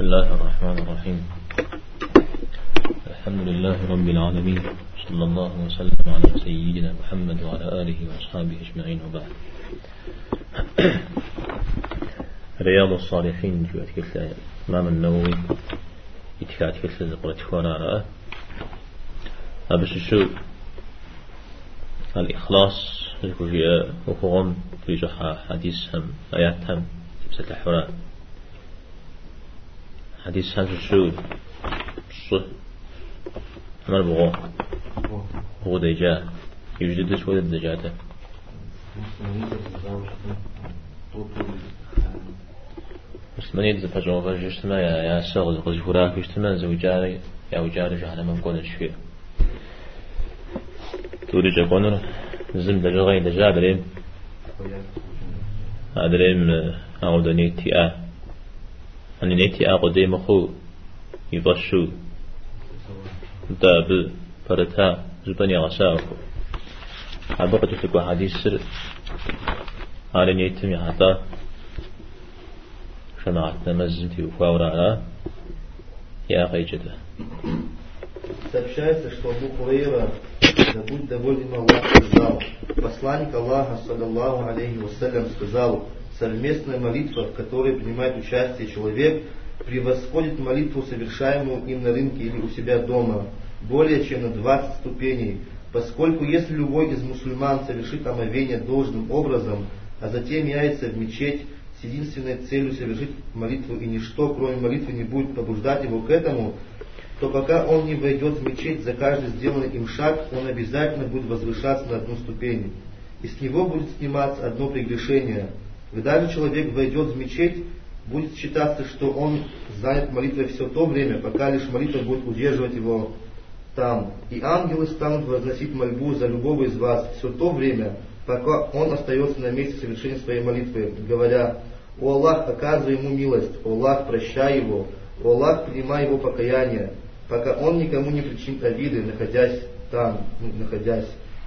بسم الله الرحمن الرحيم. الحمد لله رب العالمين. صلى الله وسلم على سيدنا محمد وعلى آله وأصحابه أجمعين وبعد. رياض الصالحين جوات كتلا إمام النووي. يتكات كتلا زقرة خوانا أبس الشو. الإخلاص الكوجية وخوغم تريجح حديث هم آيات هم تبسة الحراء حدیث حديث 53 عمر بغو بغو ديجا يوجد شوية ديجاته مسلمانية دي فجوة جشتما يا یا قد فراك جشتما زوجاري يا وجاري جهنا من قول الشفير توري جاكونر زم دجا غي دجا دريم أدريم أعودني تي أني نيتي أ قديم خو يبشو داب فرتا زبني غساكو حبقة تلقوا حديث سر على نيتم حتى شمعتنا مزنتي وفاورا يا أخي جدا Сообщается, что Абу Хурейра, да будь доволен Аллах, сказал, посланник Аллаха, саллаллаху алейхи вассалям, сказал, совместная молитва, в которой принимает участие человек, превосходит молитву, совершаемую им на рынке или у себя дома, более чем на 20 ступеней, поскольку если любой из мусульман совершит омовение должным образом, а затем явится в мечеть с единственной целью совершить молитву, и ничто, кроме молитвы, не будет побуждать его к этому, то пока он не войдет в мечеть за каждый сделанный им шаг, он обязательно будет возвышаться на одну ступень. И с него будет сниматься одно прегрешение. Когда же человек войдет в мечеть, будет считаться, что он занят молитвой все то время, пока лишь молитва будет удерживать его там. И ангелы станут возносить мольбу за любого из вас все то время, пока он остается на месте совершения своей молитвы, говоря, «О Аллах, оказывай ему милость, О Аллах, прощай его, О Аллах, принимай его покаяние, пока он никому не причинит обиды, находясь там, ну, находясь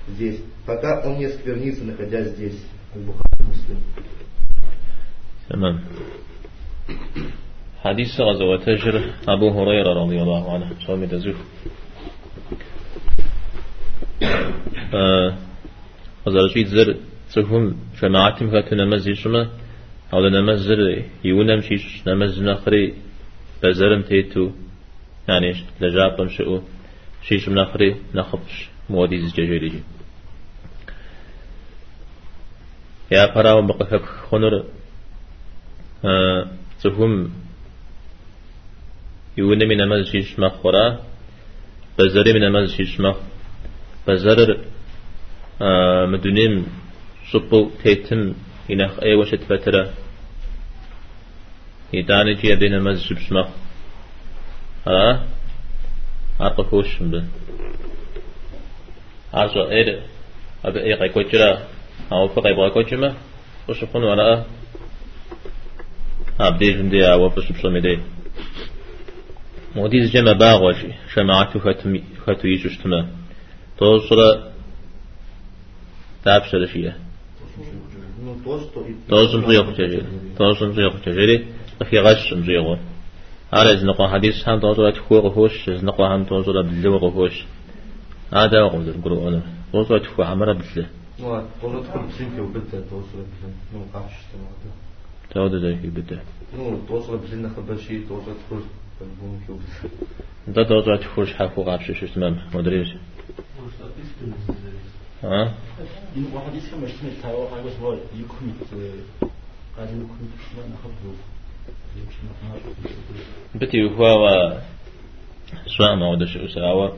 здесь, пока он не сквернится, находясь здесь». Аль-Бухари. تمام. حديث غزوة تجر أبو هريرة رضي الله عنه. صوم تزوف وزرشيت زر تفهم جماعتهم كانت نمز يشما أو نمز زر يونم شيش نمز نخري بزرم تيتو. يعني لجابم شئو. شيش نخري نخبش موديز ججريجي يا فراو بقفك خنر تفهم يونم نمز شيش مخورا بزرم نمز شيش مخ بزرر آه مدنيم صبو تيتم إنخ أي وشت فترة يداني جي بين مز بسمخ ها أرقى كوش به عرض إيد أبي قاي كوجرا أو فقاي بقى كوجما وشكون ولا أبدي آه، أبديجن دي أوفا آه، سبسومي دي موديز جمع باغوش شماعتو ختو يسوستما توصر تابسر شيئا توصم زيغو تجري توصم زيغو تجري وفي غشم زيغو هذا زنقو حديث هم توصر تخوغ هوش زنقو هم توصر بلوغ هوش هذا هو قمت القرآن. توصر تخوغ عمر بلوغ. توصر تخوغ بسيمك وبدأ توصر بلوغ. تاود ذلك بده. توصل بزنا خبر شيء توصل تخرج ده توصل تخرج حافو وقع شو شو اسمه ما ادري إيش ها واحد يسمع مش من حاجة قاعد ما بتي هو دش أساوة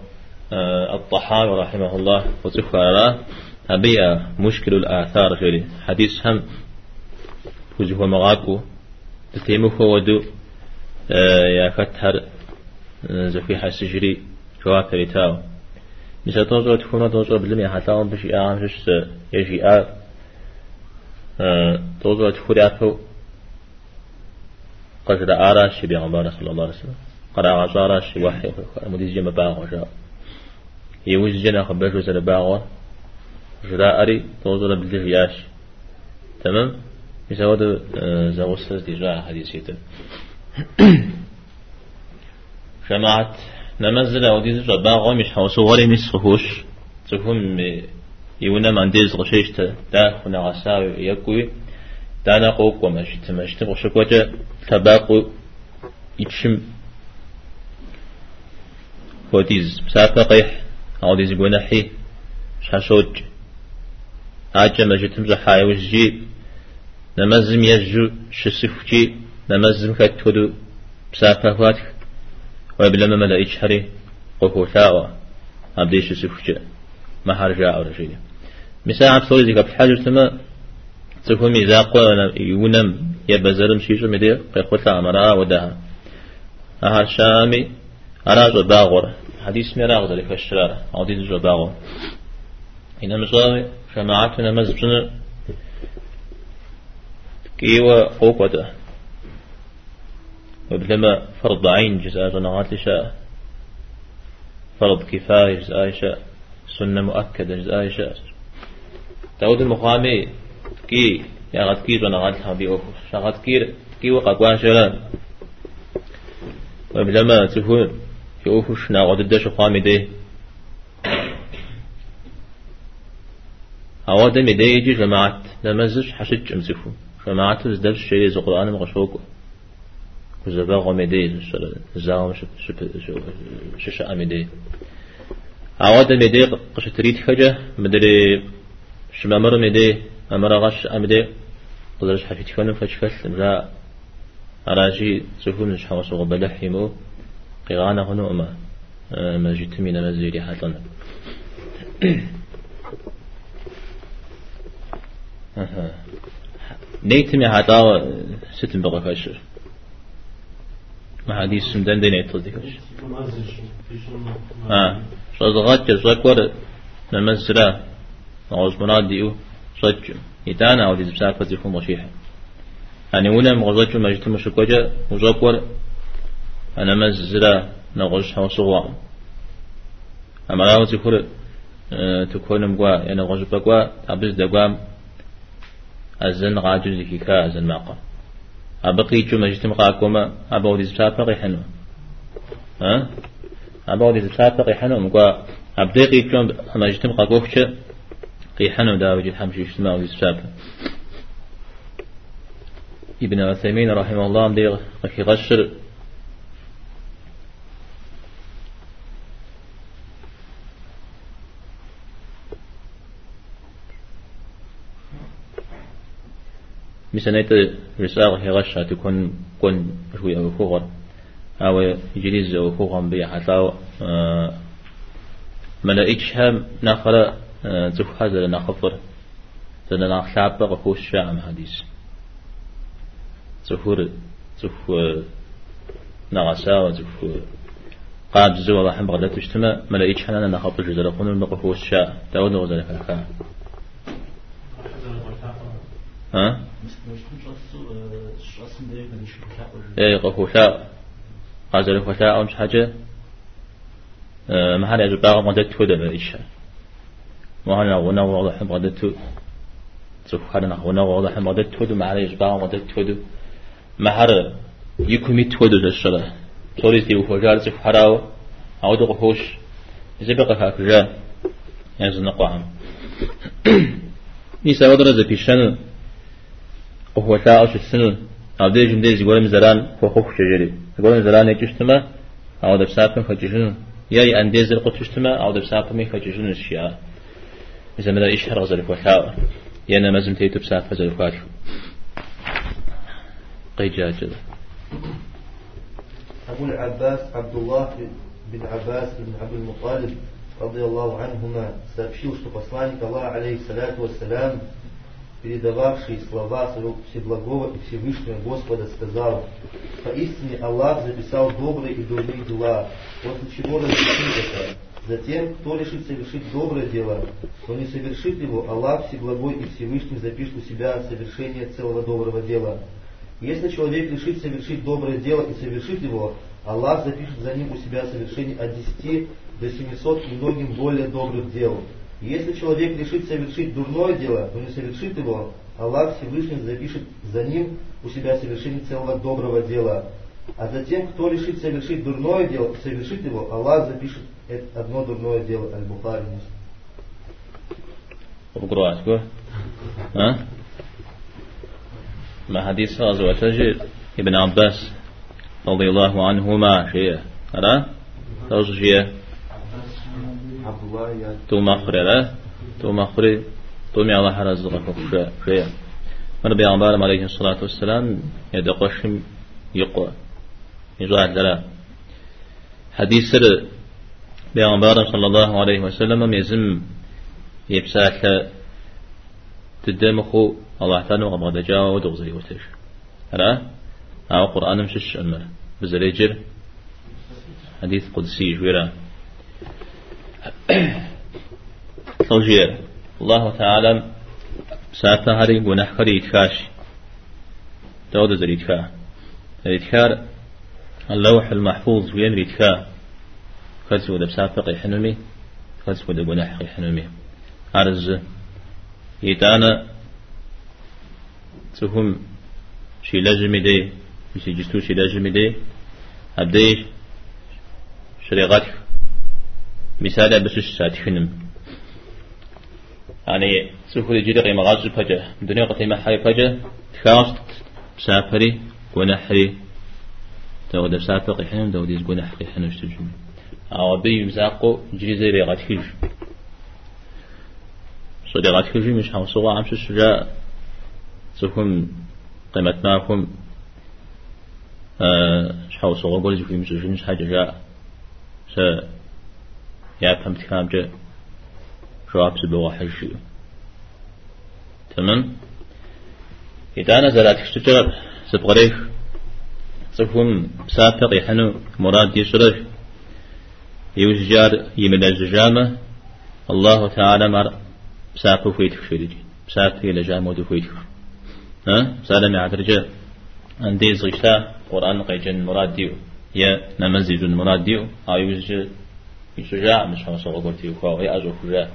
الطحاوي رحمه الله وتخفى لا هبيا مشكل الآثار غيري حديث هم وجه مغاكو. تتيمو هو ودو يا فتر زفي حسجري جواب تاو مش توزو تكون توزو بلمي حتى بشي آم شش يجي آ توزو تكون آفو قد آراش بيغمبار صلى الله عليه وسلم. قد آراش وحي مديز جمع باغو جاء يوز جنا خبرش وسنة باغو. جراء أري توزو بالدغياش تمام؟ يسود زغوستر دي جاء حديثيته جماعة نمزل أو ديز رباغو مش حوسو غري نسخوش تفهم يونا من ديز غشيشتا دا خنا غساوي يكوي. دانا قوق ومشت مشت غشكوجة تباقو يتشم. وديز مسافة قيح أو ديز قنحي شاشوج. آجا مجتم زحاي وجي نمزم يجو شسفجي نمزم كتودو مسافة فاتح وبلما ملا إشحري قفو ثاوى أبديش سفجة ما هرجع ورجيل مساء عبد صلي ذيك بحاجة تما إذا قوى يونم يبزرم شيشو مدي قيقوتا أمرا ودها أهر شامي أراجو باغور حديث ميراغ ذلك الشرارة عديد جو باغور. إنما زاوي جماعتنا مزبزن كيوا قوقوتا وبلما فرض عين جزء جنغات لشاء. فرض كفاية جزء شاء سنة مؤكدة جزء شاء داود المقامي كي يا غد كي جنغات لها بيوفو شغت كي كي وقع قواشلا وبلما تفون يوفوش ناغد الدش قامي دي. أواد مدي يجي جماعت لمزش حشج امسكو جماعت زدرش شيء زقرآن مغشوكو كزبا غمدي زاوم شش أمدي عواد مدي قش تريد حاجة مدري شمامر مدي أمر غش أمدي قدرش حفيت كون فشكل لا أراجي سفون مش حوس وبلحمو قيغانا هنو أما ما جيت من مزيري حتنا نيتمي حتى ستن بقى فاشر ما حديث سمدان دين يتلدكش آه شازغات جزاكور نمزرا نعوز مراد ديو صجم يتانا أو دي زبسافة يكون مشيحة يعني ولا مغزاك مجد مشكوجة مزاكور أنا مزرا نغش حوصوا أما لا تكون تكون مقوا يعني غش بقوا أبز دقام أزن غاجل لكيكا أزن ماقا. أبقي جو مجتمع قاكوما أبو دي زبسات بقي حنو ها؟ أبو دي زبسات بقي حنو مقا أبدقي جو مجتمع قاكوكش قي حنو دا وجد حمشي اجتماع دي زبسات. ابن عثيمين رحمه الله مدي قي غشر مسنيت رسالة هي غشة تكون كون شوي أو فوغر أو يجليز أو فوغر بي حتى هم نخلا تف هذا نخفر تنا نخلاب غفوش شام حديث. تفور تف نغسا وتف قاب زوا الله حم بغداد تجتمع ملائكش حنا نخفر جزر قنون نقفوش شام داود نغزر فالكا ها؟ إيه قفوشا قازل فتا أمش حاجة؟ ما هذا يجب أن مدت تودا بإيش ما هذا غنا واضح مدت تو. سوف هذا غنا واضح مدت تودا ما هذا يجب أن مدت تودا ما هذا يكمي تودا للشلا توريس دي وفجار سوف هذا أو قفوش زبقة هكذا يزن قام نيسا ودرز بيشان وهو تاعش السنن أو دي جمدي زيقول مزران فوخوخ شجري. زيقول مزران يجشتما أو دبسابن فججنن ياي أنديز القط شتما أو دبسابن فججنن الشيعة. إذا مدى إشهر غزل فوحاء يانا مزم تيتو بساب فزل فوحاء قيجا جدا أبو العباس عبد الله بن عباس بن عبد المطالب رضي الله عنهما سابشيوش تقصانك الله عليه الصلاة والسلام передававший слова Всеблагого и Всевышнего Господа, сказал, «Поистине Аллах записал добрые и дурные дела, после чего разрешил это. Затем, кто решит совершить доброе дело, но не совершит его, Аллах Всеблагой и Всевышний запишет у себя совершение целого доброго дела. Если человек решит совершить доброе дело и совершит его, Аллах запишет за ним у себя совершение от 10 до 700 и многим более добрых дел. Если человек решит совершить дурное дело, но не совершит его, Аллах Всевышний запишет за ним у себя совершение целого доброго дела. А затем, кто решит совершить дурное дело, совершит его, Аллах запишет это одно дурное дело, Аль-Бухари. وبقرأتكو ها ما حديث غزوة تجد ابن عباس رضي الله عنهما شيء أرى توجيه عبد الله يا تو مخري لا؟ تو مخري تو مي الله رزقك شيء من بيغمبر عليه الصلاة والسلام يدقشم يقوى يزعل لا حديث سر بيغمبر صلى الله عليه وسلم يزم يبساك تدمخو الله تعالى وغمض جاء ودغزي وتش أرى أو قرآن مشش أمر بزريجر حديث قدسي جويرا توجيه الله تعالى ساعتها هري ونحكري يتكاش دود زريتكا ريتكار اللوح المحفوظ وين ريتكا خلص ودا بسافق يحنمي خلص ودا ونحق يحنمي عرز يتانا تهم شي لازم دي مش جستو شي لازم دي أبديش شريغاتك مثال بس السات خنم يعني سوف يجري قيمة غاز فجأة الدنيا قيمة حي فجأة تخاص سافري ونحري تود سافق حنم تود يزقون حقي حنم استجم أو بي مزاقو جري زي ريغات كيج صديقات كيج مش حوصوا عمش الشجاع سوهم قيمة معكم أه حوصوا قول جفي مش حاجة جاء يا فهمت كلام جاء جواب سبوا حشي تمام؟ إذا نزلت كشتر سبغريش صفهم سافق يحنو مراد يسرش يوزجار يمن الزجامة الله تعالى مر سافو فيتك شريجي سافي لجامو دو فيتك ها؟ سالم يعترجا عندي زغشتا قرآن قيجن مراد ديو. يا نمزج مراد ديو. أو يوزج میشه. جه میشه همه سوگه گرتی که آقای از اکره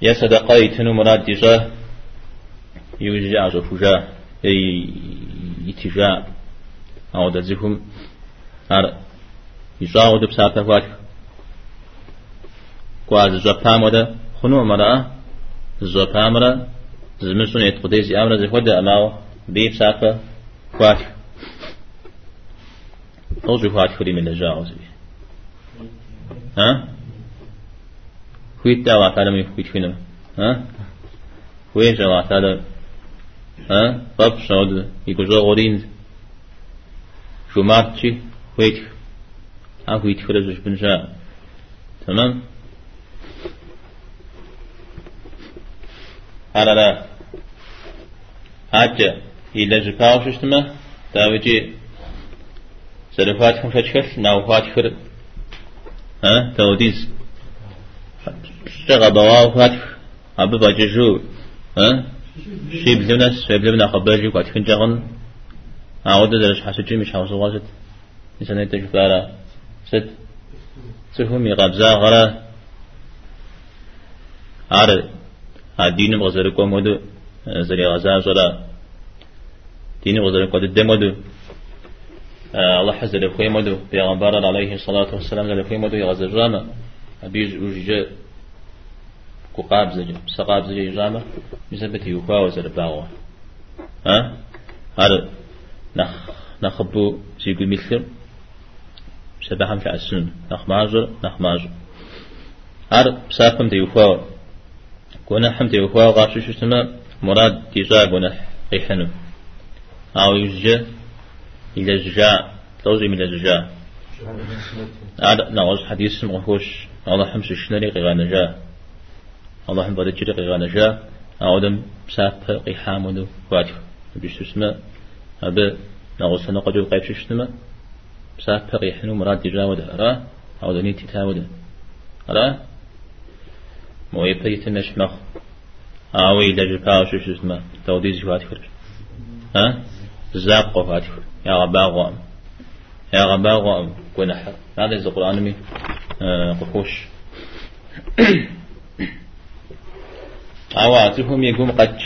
یه صدقه ای تنو مراد دیزه یه ویزی از اکره ای ایتی جه او در زیخون هر ایزا او در بسرطه خواهد که از زبا مراد خونو مراد زبا مراد زمین سون اتقوده زی امراد زیخون در اما بی بسرطه خواهد او زیخون خودی من نجا آزوی ها؟ خويت دا واتالا مي خويت فينا ها؟ خويت جا واتالا ها؟ باب شود يقول غورين شو مارتشي خويت ها خويت فرزش بنجا. تمام؟ على لا. حاجة إلا جباو ششتما. داوجي. سلفات كم فتشكل ناوفات فرق ها؟ توديس شغب وفتح أبو باججو ها؟ شيبلونا شيبلونا خباجي قد كنت جغن. أعود درش حسو حسجي مش حوص واسد إنسان يتجف على آره. ست. سهمي قبزا غرا عر الدين آره. آره. بغزركم ودو زري غزا زرا دين بغزركم قد دمدو الله حزر خويمودو بيغمبر عليه الصلاة والسلام زر خويمودو يغزر جامع. أبيج وجيجا كقاب زجا سقاب زجا جامع. مثبت يوكا وزر باغوا. ها؟ هذا نخ نخبو سيقول مثل سبحان في السن نخ ماجر نخ ماجر. هذا ساقم تيوكا كنا حم تيوكا غاشو شتما مراد تيجا كنا قيحنو. أو يجا إلى الجاء توزي من الجاء هذا نعوز حديث مغفوش الله حمس الشنري قيغان جاء الله حم بدجري قيغان جاء أودم ساف قيحام ودو فاتح بيش تسمى هذا نعوز سنة قدو قيب ششتما ساف قيحنو مراد تجا ودا را أو دني تتا ودا را مو يبتي تنشمخ آوي لجفا ششتما توديز فاتح ها؟ زاق فاتح يا غباغ يا غباغ كنا هذا إذا القرآن مي قفوش أوا تهم يقوم قد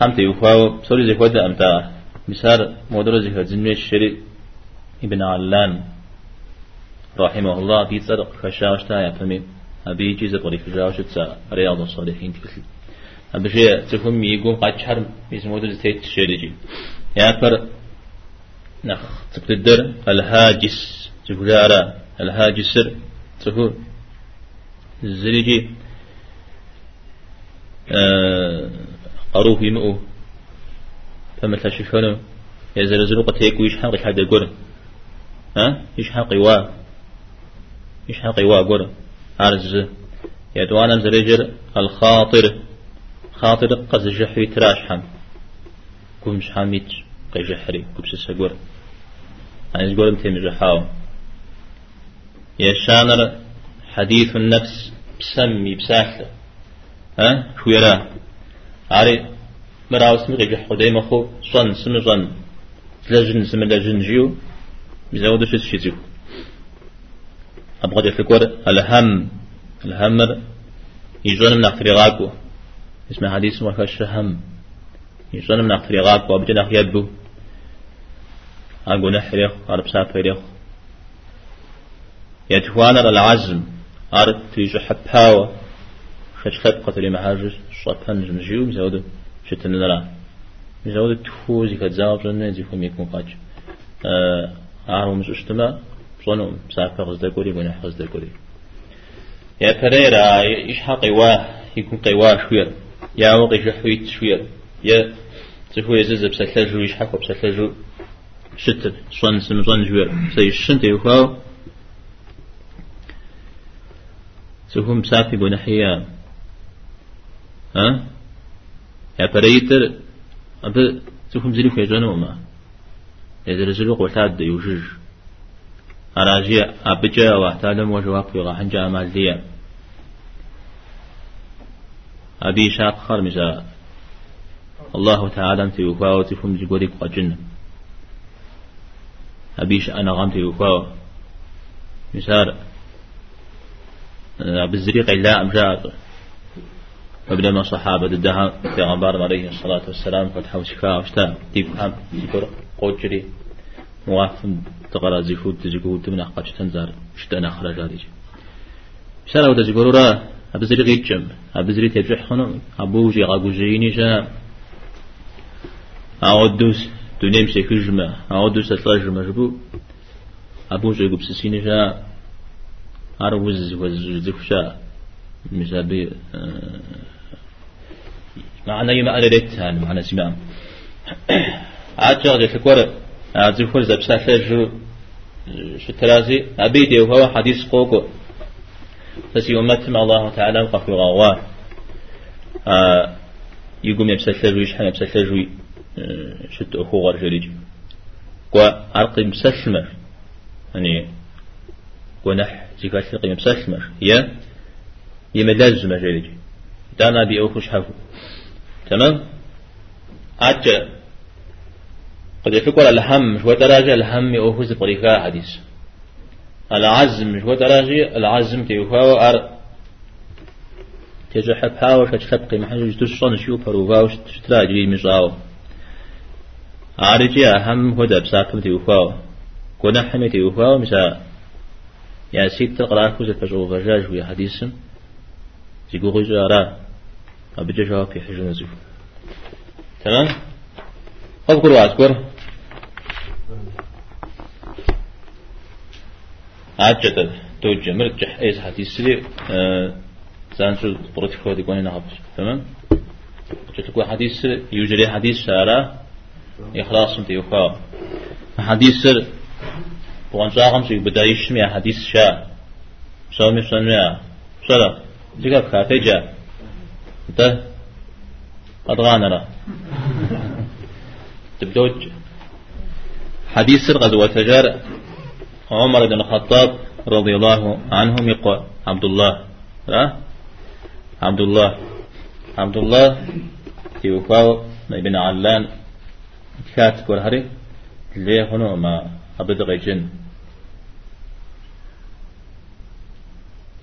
هم تيوفاو سوري زي كودا أمتا مثال مدرز هزمي الشري. ابن علان رحمه الله في صدق خشاش تا يفهمي أبي جيزة طريق خشاش تا رياض الصالحين تكسل أبي شيء تفهم يقوم قد شهر اسمه مدرز تيت الشري يا فر نخ تقدر الهاجس تقدر الهاجسر تقول زريجي. آه قروه يمؤ فمثل شفنه يزلزلو قد يكو يشحق حد قرن ها؟ يشحق وا يشحق وا قرن أرز. يدوانا زرجر الخاطر. خاطر قز جحري تراش حم كم شحاميت قجحري كبس سقور أنا يقول متهم جحاو يشانر حديث النفس بسمي بساحله ها شو يرى عاري مراوس مغيجح قديم أخو صن سم صن لجن سم لجن جيو بزود شو تشيزيو أبغى تفكر الهم الهم يجون من أخر غاكو اسمه حديث وكش هم يجون من أخر غاكو أبجد أخ يبو أقول نحريخ أرب سافريخ يتوانا العزم. أرد تيجو حباوة. خش خب قتل محاجر شطن جمجيو مزود شتن نرا مزود تفوزي كتزاوب جنة زي فم يكون قاج. أعرف مش اشتما. صنو مسافة غزدا قولي بنا غزدا قولي. يا فريرا إيش حقي واه؟ يكون قواه شوير يا وقي جحويت شوير يا تفوي زز بسلجو إيش حقو بسلجو شتر صن سم صن جوير. سي الشنت يخاو سهم سافي بنحيا ها؟ يا فريتر أب سهم زلي في جنو ما. إذا رزلو قلت يوجج أراجي أبجا واحتالم وجواب في غاحن جامال ديا أبي شاق خرمزا الله تعالى أنت يوفاو تفهم جبوريك قجن أبيش أنا غمت يوفاو مسار. بالزريق إلا أمجاد. ما صحابة الدها في غنبار عليه الصلاة والسلام قد حوش شفاء وشتاء تيب هم تيكور قوجري. موافم تقرا زيفود تزيكو تمنع قد تنزار شتانا خرج هذه بسالة ودا زيكورو را أبزري غيتشم أبزري تجح خنو أبوجي غاقوجيني شا أعودوس دونيم سيكجمة أعودوس أتلاجمة جبو. أبوجي قبسسيني شا أروز وزفشا مسابي معنى يما أردت هان معنى سمام عاد جاء تكور عزفور زبسا شو شو ترازي أبيدي وهو حديث قوكو. فسي أمتم الله تعالى وقف الغوار يقوم يبسا شجوي يشحن يبسا شجوي شت أخو غار جريج وأرقي مسلمر يعني ونح زكاة القيم مسلمر هي يملز مجريج دانا بي أوخش حفو تمام؟ أجا قد يفكر الهم شو درجة الهم أوخز طريقة حديث. العزم شو درجة العزم تيوفاو أر تجحب هاوش تشخبقي محاجة تشصن شو فروفاوش تشتراجي مشاو عارجي أهم هدى بساكم تيوفاو. كنا حمي تيوفاو مسا يا سيد تقرأ كوزة فجأة فجاج ويا حديثم. زيقو غيجا را أبجا جواب في حجة نزيف تمام؟ أذكر وأذكر. عجت توجه مرجح أيز حديث لي زانشو برتي خودي قوني نهبش تمام جت حديث يجري حديث شارع إخلاص متي وفا حديث بوان شاغم شي بدايش مي حديث شا شامي شنمي شلا جيكا خاتجا انت أدغانا تبدوج حديث غزوة تجار عمر بن الخطاب رضي الله عنهم يقول عبد الله لا عبد الله عبد الله تيوفاو ابن علان كاتب والهري اللي هنا ما أبدغ جن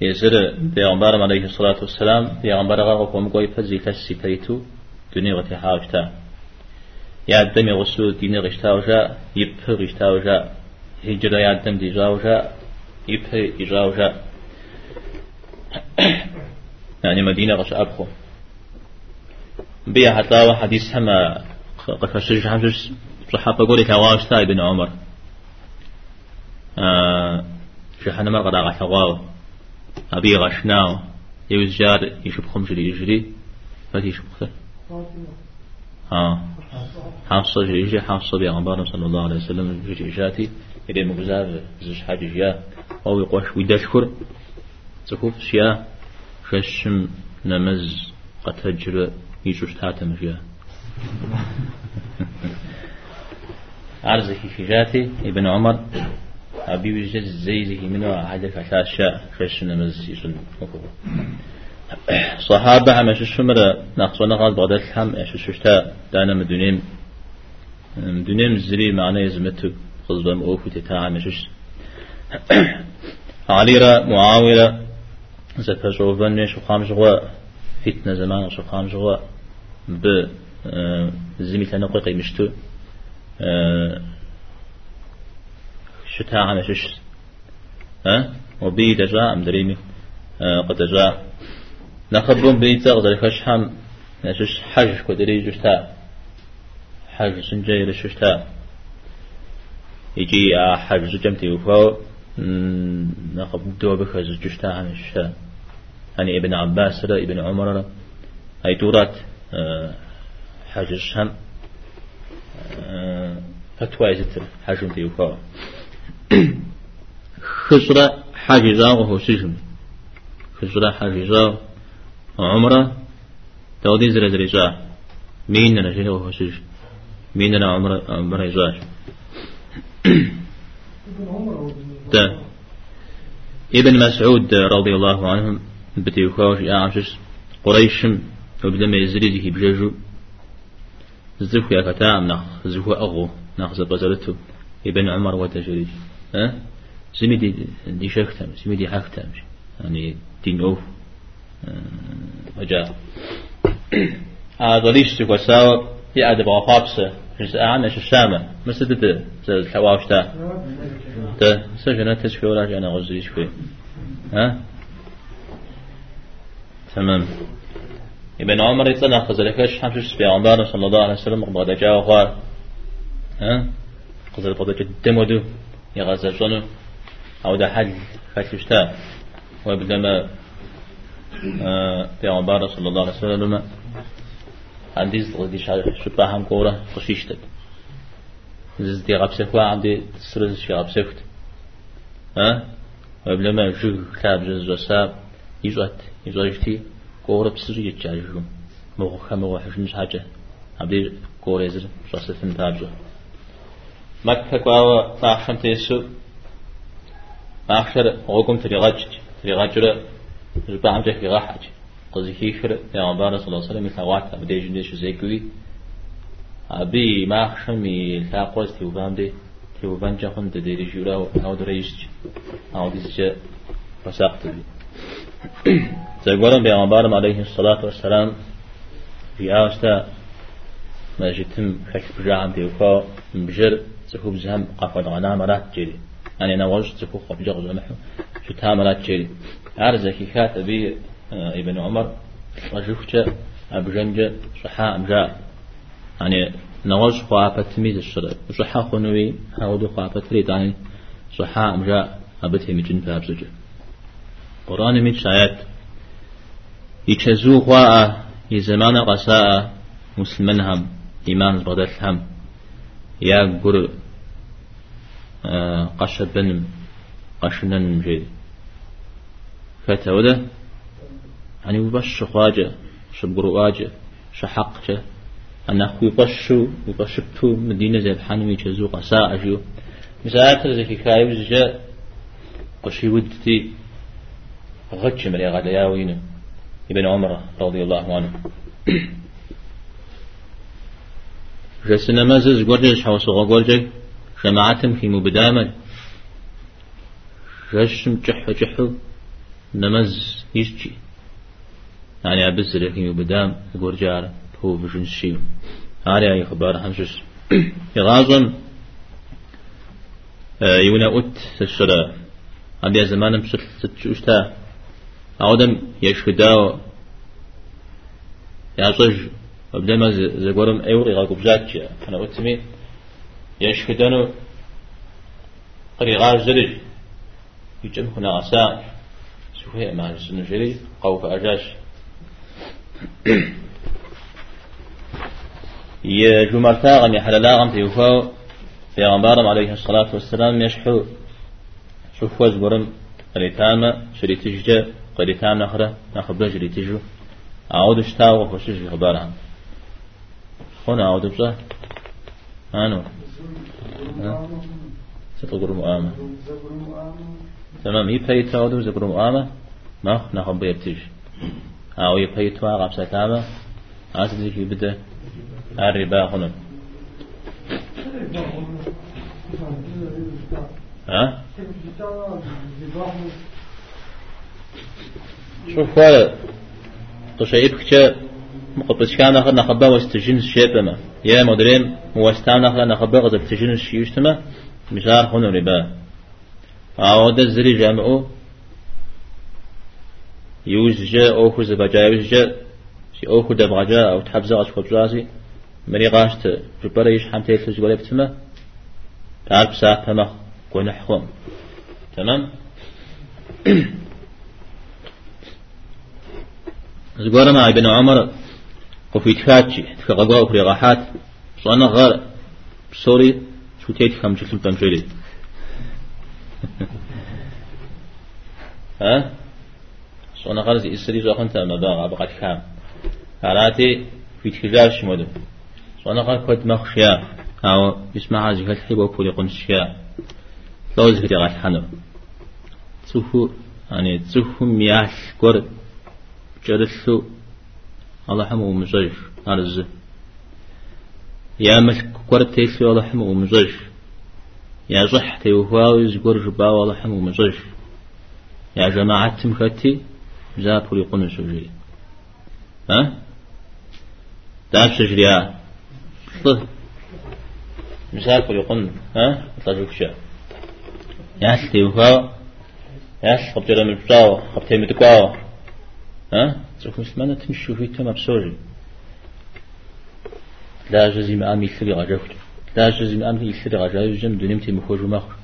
يزر بيغمبر عليه الصلاة والسلام بيغمبر غاقو قوم قوي فزي فسي تيتو دنيا وتحاوشتا يعدم يغسو دين غشتاوجا يبه غشتاوجا هجرة يعدم ديجاوجا يبه ديجاوجا يعني مدينة غش أبخو. بيا حتى حديث هما قفشش حمش صحابة قولي كواش ابن عمر. آه شحنا ما قد غشواو أبي غشناو. يوزجار يشوف خمس يجري فتي يشوف ها حافظة جيجي حافظة بيغمبار صلى الله عليه وسلم جيجي جاتي. إلى مغزاب زش حاجة جيا. أو يقوش ويدشكر. تكوف شيا. ششم نمز قتجر يجوش تاتم جيا. عرزك في جاتي ابن عمر. أبي وجد زيزه منه عدك أشياء ششم نمز يسن صحابة هم الشمر نقصنا قال بغداد الحم. ششتا دانا مدونيم. مدونيم زري معنى يزمتو. خزبا مؤوف تتاع مشش علي را معاوية زفا شوفن شو خام جوا فتنة زمان شو خام جوا ب زمي لنا قوي مشتو شتاع مشش ها؟ وبي دجا ام دريمي قد جاء نخبون بيتا خش هم نشش حج كدري جشتا حج سنجي لششتا يجي حج زجمتي وفو نخب دو بخز جشتا الشتا يعني ابن عباس را ابن عمر را هاي دورات حج هم فتوى زتر حج انتي وفو خسرة حاجزا وهو سجن خسرة حاجزا عمره تودي زر زريجا مين أنا شيء هو شيء مين أنا عمره عمره يزاج ده ابن مسعود رضي الله عنه بتي خوش أعشش قريشم وبدما يزريزه بجاجو زخو يا كتام نخ زخو أغو نخ زبزرته ابن عمر وتجريج ها زمي دي دي شختم زمي دي حختم يعني دين أوف وجاء هذا ليش تقول سوا يعد بغفابسة جزء عن إيش الشامة مسد ده زي الحواوش ده ده سجنة تشكي ولا جانا غزي شوي ها تمام ابن عمر يطلع خزلكش حمش بيغمبار صلى الله عليه وسلم قبضة جاء وقال ها قزل قبضة جدم ودو يغزل شنو أو ده حل فتشتا وبدما پیامبر صلی الله علیه وسلم عندي غدي شبه هم كورة قشيشتك زز دي غبسة خوا عندي سرز شي غبسة ها؟ وبلما جو كتاب جز وساب يزوت يزوجتي كورة بسر يتجاجو مو خم مو حش حاجة. عبدي كورة يزر شخصة تنتاجو مكة كوا ما أحشم تيسو ما أحشر غوكم تريغاج تريغاج ربع عم جاك غاحج يا عبارة صلى الله عليه وسلم يتوات أبدي جندش زيكوي أبي ما خشمي لاقوز تيوبان دي تيوبان جاخن تديري جورا أو دريش أو ديزجا فساقت بي زيقولن بيغمبارم عليه الصلاة والسلام آستا ما جتم حك بجاعم تيوكا بجر زخوب زهم قفل غنام رات جيري يعني أنا وجد زخوب قبجغ زمحو شو تامرات جيري أرزكي كات أبي آه، ابن عمر وجفت أبجنج صحاء أمجاء يعني نوج خوابة تميز الشرع صحاء خنوي هاودو خوابة تريد يعني صحاء أمجاء أبته مجن فابزج قرآن ميت شايات يتشزو خواء يزمان قساء مسلمان هم إيمان بغداد هم. يا قر آه، قشبن قشنن جيد فتوده. يعني وبش خواجة شبقرو واجة شحقجة أنا أخوي بشو وبشبتو مدينة زي الحنمي جزوق ساعة جو مساعات زي كايب زجا قشي ودتي غتش مريا غدا ياوين ابن عمر رضي الله عنه. جسنا مازز قرجش حوص غورجي جماعتهم في مبدامة جشم جحو جحو نمز يجي يعني عبز لكن يبدام يقول جارة هو بجن شيء. هاري أي خبر همشش يغازن آه، يونا أت سشرا أبي زمان بشت ستشوشتا أودم يشهداو يعصج وبدا ما زغورم أوري غاكو بجاتش أنا أتمي يشهدانو قري غاز زرج يجم هنا عساء شوفي مع السنجري قوف أجاش. يجمرتا غم يحللا غم تيوفاو في غمبارم عليه الصلاة والسلام يشحو شوف وز برم قريتاما شري تججا قريتام نخرة. نخبر جري تجو أعود اشتاو وخشش خبارها هنا أعود بصح أنو. ستقر مؤامة تمام هي بيت أعود زقر مؤامة ما نخبر يبتج أو يبيت واقع بسكامة عاسد في بدأ الربا هنا ها؟ شوف هذا تشعيب كتشا مقبس كان آخر نخبا واستجن الشيء بما يا مدرين واستان آخر نخبا غزب تجن الشيء يشتما مشار هنا ربا. أعود الزري جامعه يوزجا أوكو زبجا يوزجا سي أوكو دبغجا أو تحبزا أشكو بزاسي مري غاشت جبريش حمتي تلج بتما تعال بساعة تمخ ونحهم تمام؟ زقورة مع ابن عمر. وفي تفاتشي تفقوا وفي غاحات. صانا غار. سوري شو تيت خم جسم تنجري ها؟ زي إسري زوخن تاما باغا بقات خام. هاراتي في تخجاش مدو صانا غار كود مخشيا أو يسمع هذه الحبة وكل قنشيا لو زكري غاش حنو. تسوفو يعني تسوفو مياش كور جرسو. الله حمو مزج أرز يا ملك كور تيسو الله حمو مزج يا زح تيوهاو يزقر جبا الله حمو مزج يا جماعة تمكتي زابو يقون سجري ها؟ داب سجريا مثال يقون ها؟ تلاجوك شاء. ياش تيوها ياش خبتي من بتاو خبتي متقاو ها؟ تروح مسلمانة تمشي في تما بسوري لا ما أمي ثري غجاوت لا جزي ما أمي ثري غجاوت جم دونيم تي مخوج مخر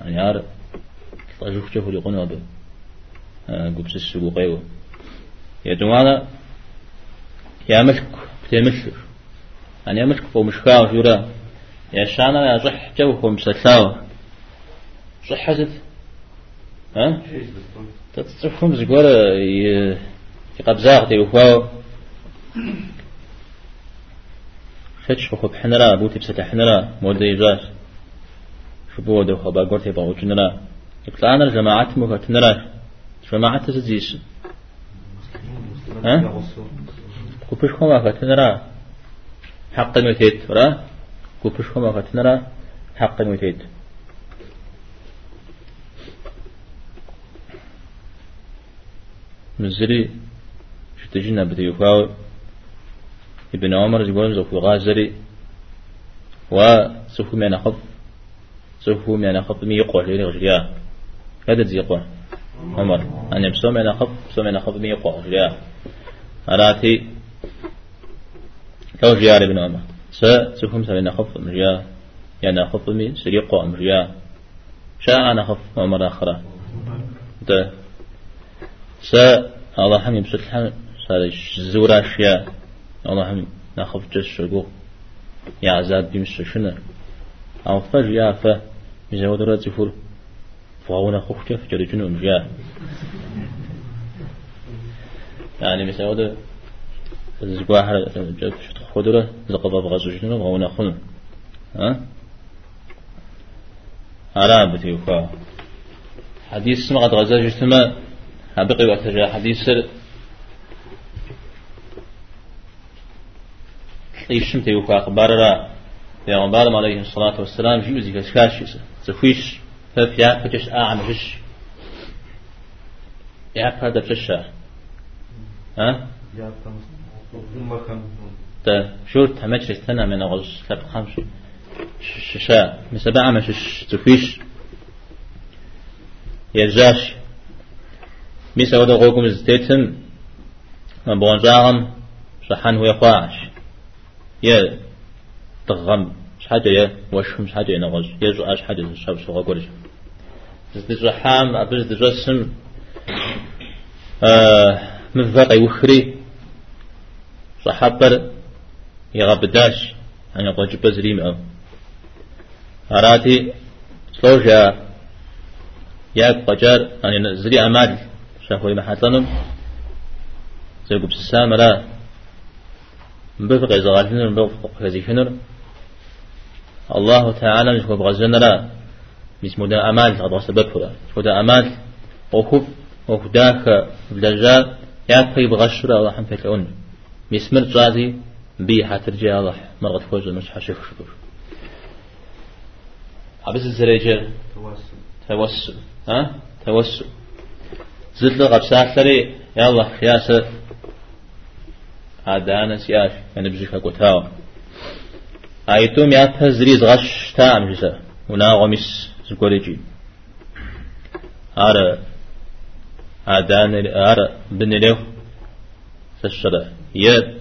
يعني عار تلاجوك شافوا يقون هذا قبس السوق أيوه. يا جماعة يا ملك بتمشي يعني ملك فوق مشكاو جورا يا شانا يا صح جوهم سلساوه صحة ها؟ تتصفهم زقورة يقبزاغ تيوفاو فتش خو بحنرا بوتي بسة حنرا مولد يجاش شو بودو خبا قرتي باو جنرا يقطعنا الجماعات مو تنرا جماعات تزيش ها؟ كوبش خما فتنرا حق المتيت ورا كوبش خما فتنرا حق المتيت مزري شتجنا بتيوفاو. ابن عمر يقول زوفو غازري. وسوفو من أخف سوفو من أخف مي يقوى لين غجريا. هذا زي يقوى عمر. أن يبسو من أخف بسو من أخف مي يقوى غجريا أراتي لو جيار ابن عمر. سا سوفو من أخف مريا يعني أخف مي سريقوى مريا شاء أنا أخف عمر آخرة. ده س الله هم يمسك الحم صار زورا شيا. الله هم ناخذ جس شقو يا عذاب بيمس شنو؟ أو فج يا ف مزود رات فور خوف كيف جري جنون جا يعني مثلا هذا زقوا حر جت خضرة زقبا بغزو جنون وهونا خن ها؟ على بتيوفا حديث سمعت غزا جتما بقي وقت جاء حديث سر. يشمت يوفا أخبار را. يا عليه الصلاة والسلام جيوزي كشكاش فف يا فتش أعم جش يا فرد فشة ها؟ تا شورت همش استنا من غش لب خمس ششا مسبعة مشش تفيش. يرجاش ميسا ودا غوكم زتيتم ما بونجاهم شحن هو يخواعش يا تغم. يا وشهم شحاجة ينغز يجو أش حاجة الشاب سوغا قرش زدجو حام أبرز دجو سم. آه مفاق يوخري. صحابر يغبداش أن يقول جبز ريم أراتي. سلوجا ياك قجار. أن زري أمال. شافوي محاتلنم زيقو بسسام لا. مبفق إذا غالفنر مبفق هزيفنر الله تعالى مش بغزنا لا مش مدى أمال غضا سبب فلا مش مدى أمال وخف وخداك بلجا ياك في بغشرة الله حمد فتلون مسمر جازي بي حترجع الله مرغت فوز مش حشيف شكر عبس الزريجة توسل. توسل. ها؟ توسل. زد لغب ساحلري يا الله خياسة عدانا سياش يعني بجيك قتاوة ايتم يا تزريز غش تام جسا ونا غمس زكوريجي ارى عدان ارى بنليو سشرة يا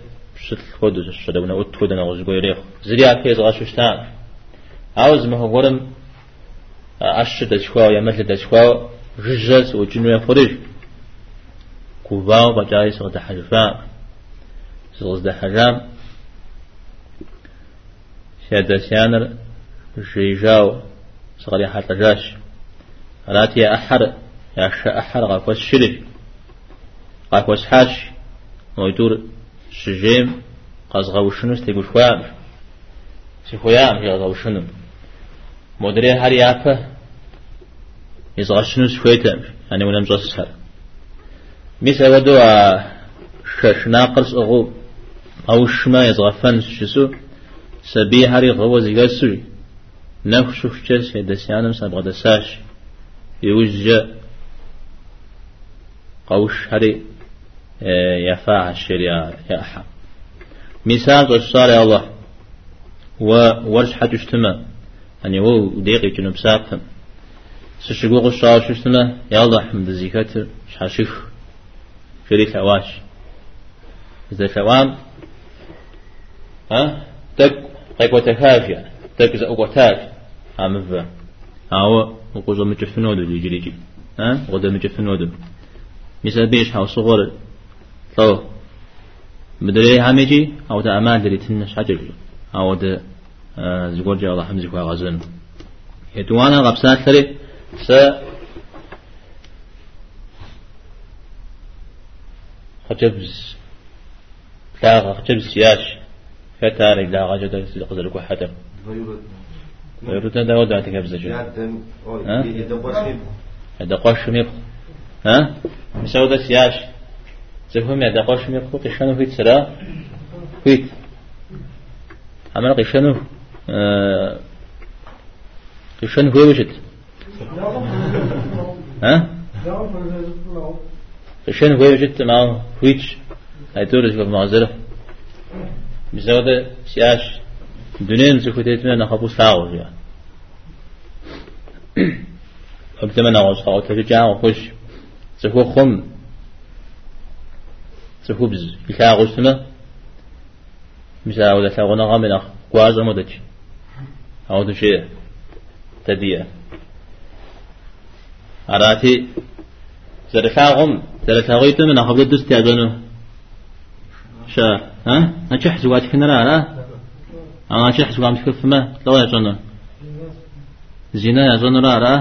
شت خود سشرة ونا اتخود أنا غزقوريخ زريا كيز غش تام عاوز ما هو ورم أش دشوا يا مثل دشوا رجس وجنوي فرج كوباو بجاي سغد حجفا سغد حجام. شاد سيانر جيجاو صغري حتى جاش. راتي أحر يا ش أحر غاكوس شري غاكوس حاش. ويدور شجيم قازغاو شنو استيقو شوام سيخويام يغاو شنو مدري هر يافا يزغشنو شويتا يعني ولم جسر ميس أودو شش ناقص أغو أو شما يزغفن شسو. سبي هري غو زيغسو نفش شش يدسيانم سبغ دساش. يوجه قوش هري يفاع الشريعة يا مثال قصار يا الله. وورش حد اجتماع يعني هو دقيقة جنوب ساقم سشقوق الشعر شفتنا يلا حمد زيكات شاشيخ شري ثواش إذا ثوام ها تك قيق وتكافيا تك زأوقتاك عمفا هاو وقوزو مجفنودو دي جري جي ها غدا مجفنودو مثل بيش هاو صغور. تو مدري هميجي أو دا أمان دري تنش حجر أو دا زغور جا الله حمزي كوا غزن يتوانا غبسات لري س خجبز. لا خجبز ياش فتاري لا غجد قدر كو حتم ويرد دا جو ها؟ هذا قش ميخ ها؟ مسودا سياش زفهم يا دقاش ميخ قشانو فيت سرا؟ فيت. عمل قشانو قشان هو وجد؟ ها؟ قشان هو وجد؟ معه هاي تورج مزاد سیاش دنیم سی خود ایتمنه نخبو ساو جا خب دمه نواز خواه تاکی جا و خوش سی خم سی بز بلتا غوستمه مزاد او دتا غونا غامی نخ قواز امو دچ او دو شیه تا دیه اراتی زرفا غم زرفا غیتمه نخبو دستی ادنو شا ها؟ نشح زوات كنا لا أنا نشح زوام تكف ما؟ لو يجنو زنا يجنو لا لا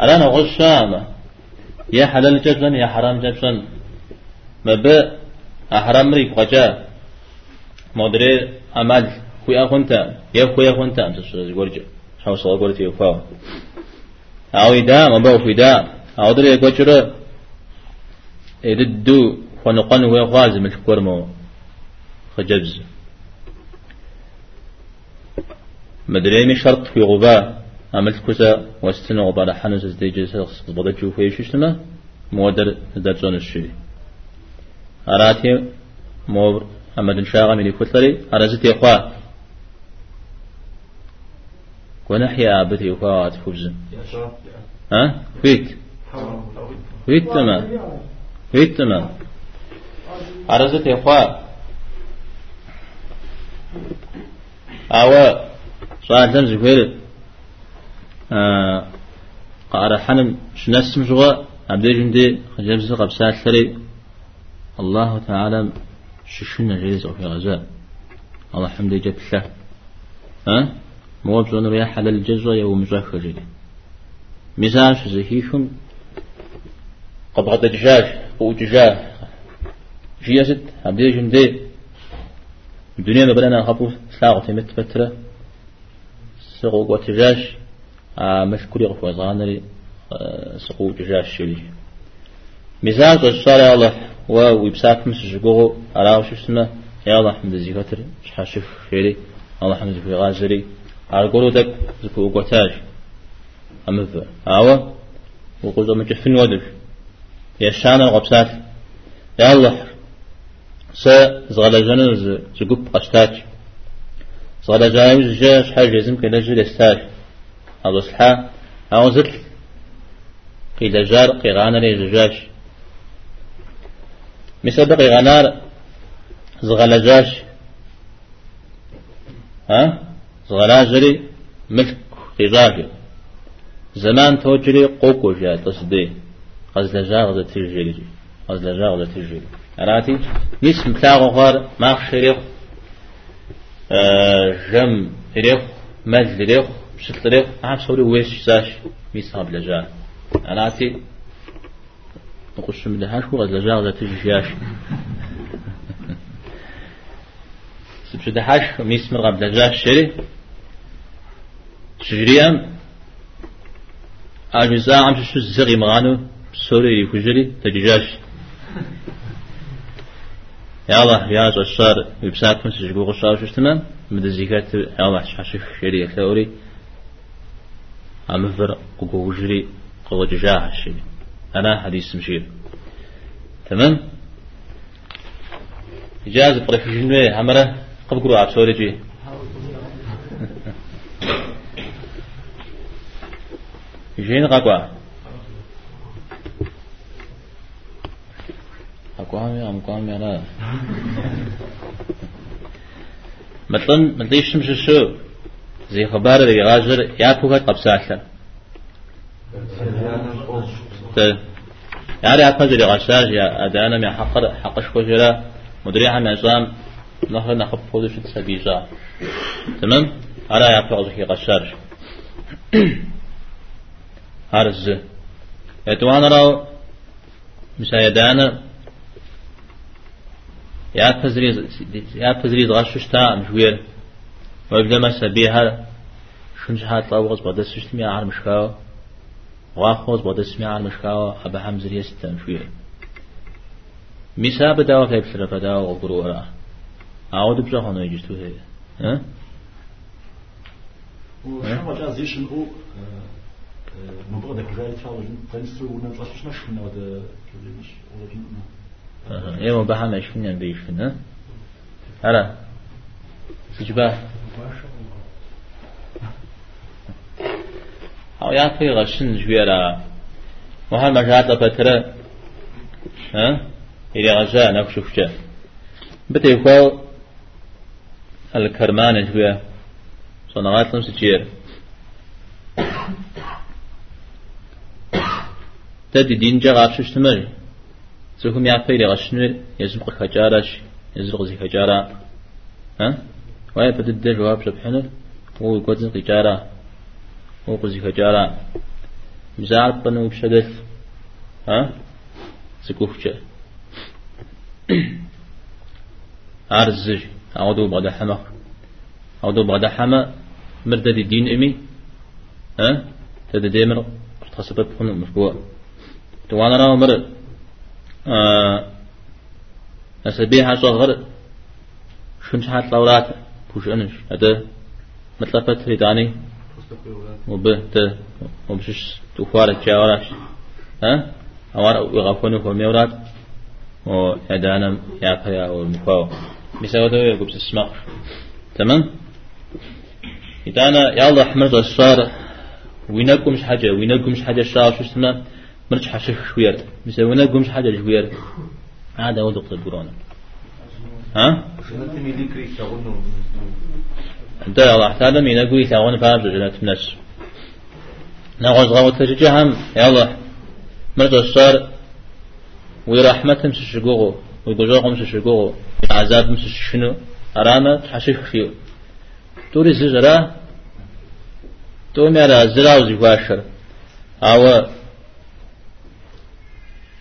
أنا شام يا حلال جبسن يا حرام جبسن ما ب أحرام ريك غجا مدري أمل خويا خنتا يا خويا خنتا أنت شو تقول شو صار قلت يفاو أو إذا ما بقى في دا أو دري قشرة يددو فنقن هو غاز من الكرمو خجبز. مدري مي شرط في غباء. عملت كذا واستنى غباء حنز زي جلسة بدأ تشوف إيش اسمه مودر درجون الشيء أراتي مو أما دن شاغم اللي كتلري. أرزت يخوا ونحيا عبد يخوا تفوز ها؟ فيت. فيت تمام. فيت تمام. أرزت يخوا أو سؤال تنزل فيل آه قارا حنم شنسم شغا عبد جندي خجبز قبسات ثري الله تعالى ششنا جيز في غزاء الله حمد جت له ها؟ مو بزون رياح على الجزء يوم مزاح جدي مزاج زهيشم قبغة دجاج أو دجاج. جيزت عبد جندي الدنيا ما بلنا خبو سلاغة تمت فترة. سقوق وتجاج آه مشكوري غفو زانري آه سقوق دجاج شلي. مزاج الصلاة الله ويبساك مس جوجو أراو شو اسمه يا الله حمد زيكتر شحاشف خيري الله حمد في غازري. أرجو دك زكو قتاج أمذ أوا وقلت أم جفن ودف يا شان الغبسات يا الله س زغلا جنز زقب قشتاج زغلا جايز جاش حاجة زم كلا جل استاج هذا صحة أو زت قيل جار قيغانا ها؟ ملك زمان توجري قوكو جاء تصدي غزلجا غزة تجري غزلجا غزة تجري أراتي نسم تلاغو غار ما خشريخ آه جم ريخ مجل ريخ شتل ريخ عم سوري ويش ساش ميساب لجا أراتي نقش من لهاش هو غزل جاغزة تجيش سبش دهاش ميس من قبل جاش شري تجريام أجزاء عم شو زغي مغانو سوري يفجري تجيجاش الله يا جشار يبسات من سجقو غشار شو تمام مد الزكاة يا الله شاشف شري ثوري عم فر قوجري جري قوة جاح شري أنا حديث مشير. تمام؟ إجازة طريق جنوي عمرة. قبل قروع عبد سوري جي. جين قاقوا أقوامي أم قوامي أنا مثلا مثلا شمش شو؟ زي خبار اللي غاجر يا بوكا قبساحة يعني لي غشاش يا أدانا من حقر حقش كوجرا مدري عن نظام نهر نخب فوز شد سبيزا تمام؟ على يا في غشاش. هرز. يتوانا راو مسايدانا يا تزريز يا تزريز غشش تا مشوير. ويبدا ما سبيها شنج هات لو غص بدس شتمي عار مشكاو. واخوز بود اسمی عال مشکاو أبا حمزة يستم شوية ميسا بداوا كيف سر بداوا وقروا را. أعود بجا هنا يجتو هي ها وشما مبغى ذاك جاي تفاوض تنسو نشفنا وده ولا إيه ما بحنا إيش فينا بيش فينا هلا سجباه أو يا في غشن جويرا وهل مجات بترى ها إلى غجاء نفشوف جاء بتيقول الكرمان جويا صنعات لمس جير تدي دين جا غاشش تمر سوكم يا في غشن يزمق خجارش يزرق زي خجارة ها؟ وهي بدد جواب سبحانه هو زي خجارة وقزي خجارة مزار بنو بشدث ها؟ سكوفجة عرزج أعوذ بعد حما أعوذ بعد حما مردد الدين إمي ها؟ تد ديمر تخسبت هنا مشبوع توانا راو مر آه أسبيح صغر شنش حات لورات بوش أنش. هذا مطلبت ريداني وبهت ومشش تفارق جاوراش ها؟ أوار يغفونه في ميورات ويدانا يا فيا والمفاو مساوي ده يقول بتسمع تمام إذا أنا يا الله أحمد الصار وينكم مش حاجة وينكم مش حاجة الشعر شو اسمه مرش حشش شوير مساوي وينكم مش حاجة شوير هذا هو دكتور كورونا ها؟ أنت يا الله تعالى من أقول يتعاون فارج جنات الناس. نغوز غوت تجهم يا الله مرض الصار. ورحمة مش شجوعه ويقولوا مش شجوعه عذاب مش شنو أرانا تحشش فيه توري زجرا تو ميرا زرا وزيواشر أو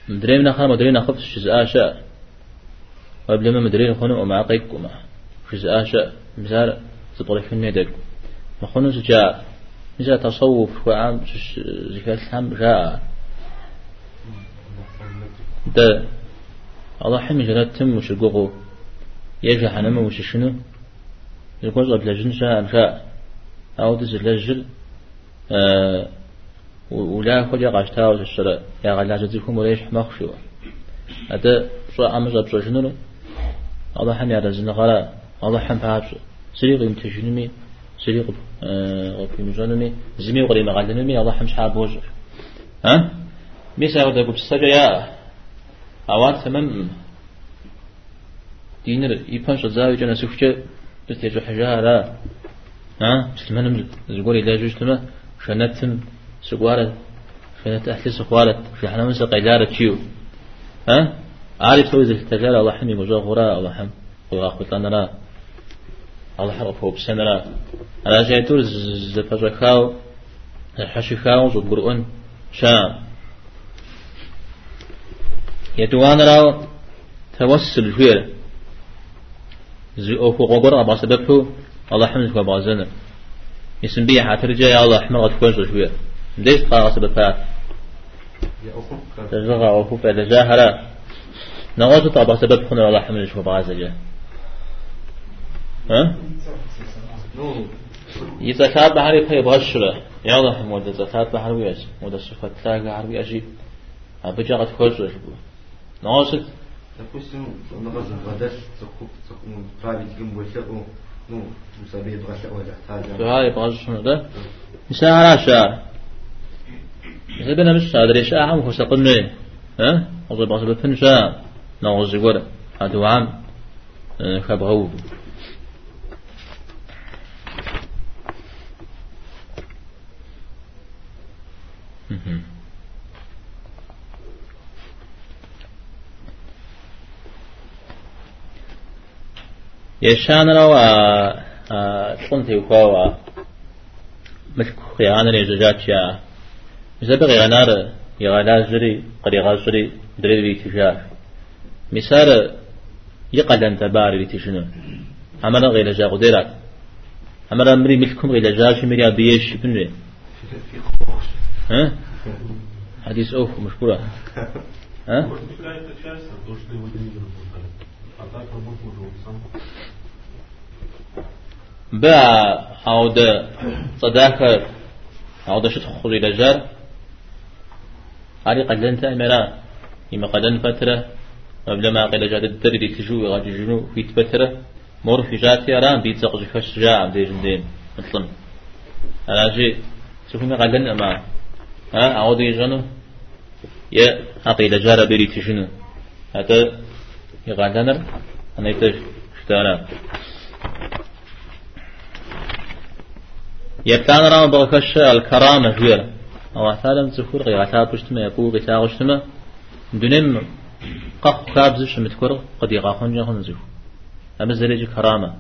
مدري نخا مدري نخف شز آشا وقبل ما مدري نخونو ومع قيك وما شز آشا مزار تطلع في الندق خونو زجا مزار تصوف وعام زكاة الحم جاء. ده الله حمي جلات تم وش القوغو يجي حنما وش شنو يقول قبل جن شاء شاء أو دز لجل أه ولا خد يقاش تاوز الشراء يا غلا جزيكم ولا يشح مخشوا هذا شو عمز أبصر شنو الله حمي على زن غلا الله حم بعد سريق يمتجنمي سريق في مجنمي زمي وغري مغلنمي الله حم شحاب وجر ها؟ ميسا غدا قبل سجيا أوان ثمن دينر يبانش زاوي جنا سوفجة بس يجو حجارة. ها؟ مسلمان إلا جوج لما شنتم سقوارة شنت أهل سقوارة في حنا من سقيدارة تشيو ها؟ عارف توزي التجارة الله حمي مجا غراء الله حم. الله أخوت لا الله حرف هو بسنة. لا أنا جاي تور زفجكاو الحشكاو زبرؤن شام. يتوان راو. توسل فيه زي أوكو غبر. أبا سببه الله حمد كوا بازنا اسم بيه حترجع يا الله حمد أتكوش شوية ليش قا سببها تجرى أوكو فإذا جاهرة نغوت أبا سبب خنا الله حمد شو بازجة ها يزكاة بحري في بغشرة يا الله حمد زكاة بحري ويش وده صفات تلاقي عربي أجي أبجا قد كوش شوية نغوت Допустим, на разом водач править гимбольше, ну, مسابية بغشة ولا حاجة. فهاي بغش شنو ده؟ مساء على شعر. إذا بنا مش هذا ليش أعم هو سقني ها؟ وضي بغش بفن شاء نغز جورا هذا عام خبغو. Mm-hmm. يشان لو قلت يخوا مش خيانة لجاجات يا مثل غيانار يغالا جري قد يغازري دري بي تجاه مثال يقل أنت باري تشنو عملا غير جا قدرات عملا مري ملكم غير جاش مري أبيش بنري ها؟ حديث أوف مشكورة ها؟ با عود صداقة عود شت خوري لجار. علي قد لنت أمرا إما قد فترة قبل ما قيل جاد الدري تجو غادي جنو في تفترة مور في جاتي أرام بيت زقج فش جاء دي جندين مثلا. أنا جي. سوفنا قد لن أما ها؟ عود يجنو يا أقيل جار بري تجنو. هذا يغادنر أنا يتج. شتانا يبتان رام بغكش الكرامة هي الله تعالى متذكر غير عتاب بشتما يقول غيتا غشتما دنم قق كابز شمتكر قد يقاخون جاهن زيو أما زريج كرامة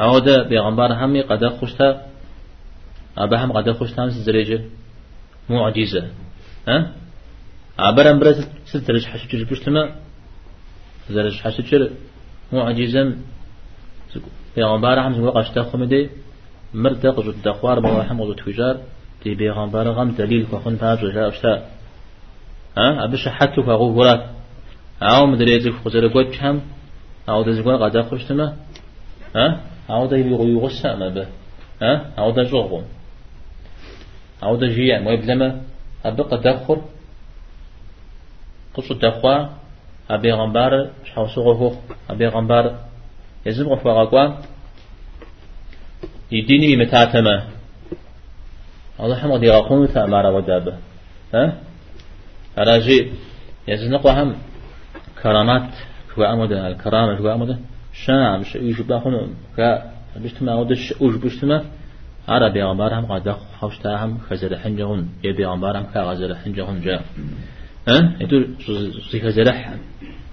أو ده بيغمبار همي قد خشتا أبا هم قد خشتا هم زريج معجزة ها عبر أمبرز سترج حشجر بشتما زرج حشجر معجزة بيغمبار هم زوق أشتا خمدي مرد قجد دخوار بواحم قجد تجار تي بيغمبار غم دليل كخن فاج جاء أشتا ها؟ أبش حتى كغو غرات أو مدريزي خزر قد هم. أو دزقوا قد خشتما ها؟ أو ده يبغوا يغسى ما به ها؟ أو ده جغم أو ده جيع ما يبلما أبقى دخر قصد دخوا أبي غمبار شحوسوغه أبي غمبار يزم غفوا قوا يديني بمتاتما الله حمد يغاقون ثامارا ودابه ها أراجي يزن قوهم كرامات شو أمده الكرامة شو أمده شام يجب خنو كا بيجتمع ودش أوج بيجتمع على بيغمبارهم قد خوشتاهم خزر حنجهم يا بيغمبارهم كا غزر حنجهم جاء ها يدور زي خزر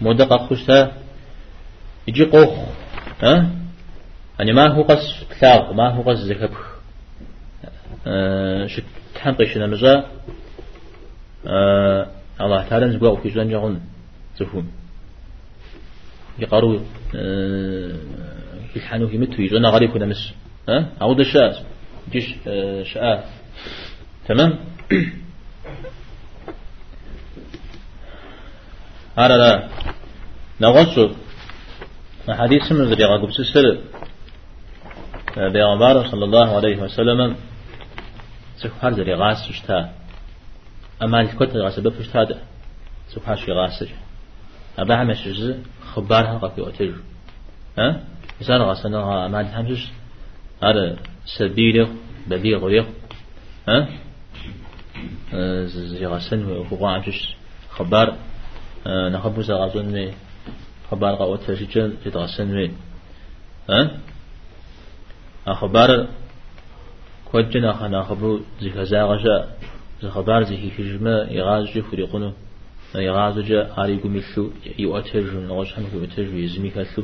مدق خوشتا يجي قوخ ها يعني ما هو قص كلاغ ما هو قص زكب أه شت تحنقش نمزا الله تعالى نزقوا في زوان جاغون زفون يقارو في الحانو في متو يجونا غريب كنا مس ها عود الشاء جيش شاء تمام هذا لا نغصو حديث من ذريعة قبس السر بيغمبار صلى الله عليه وسلم سكحر ذريعة غاس اشتا أما الكتر غاس بفشتا ده. سكحر شي غاس أبا عمش جز خبارها قفي أتجر ها؟ مثال غاسنا غا أما الحمش هذا سبيل بليغ ويغ ها؟ زي غاسن وقوع عمش خبار. نخبو سغازون خبر قوات تشجن يتغسن مي ها؟ أخبار كوجن أخنا خبو زي خزاغجا زي خبر زي هجمة يغاز جي فريقونو يغاز جا عريقو ملو يؤتجن نغش حمكو يؤتجن يزمي كالو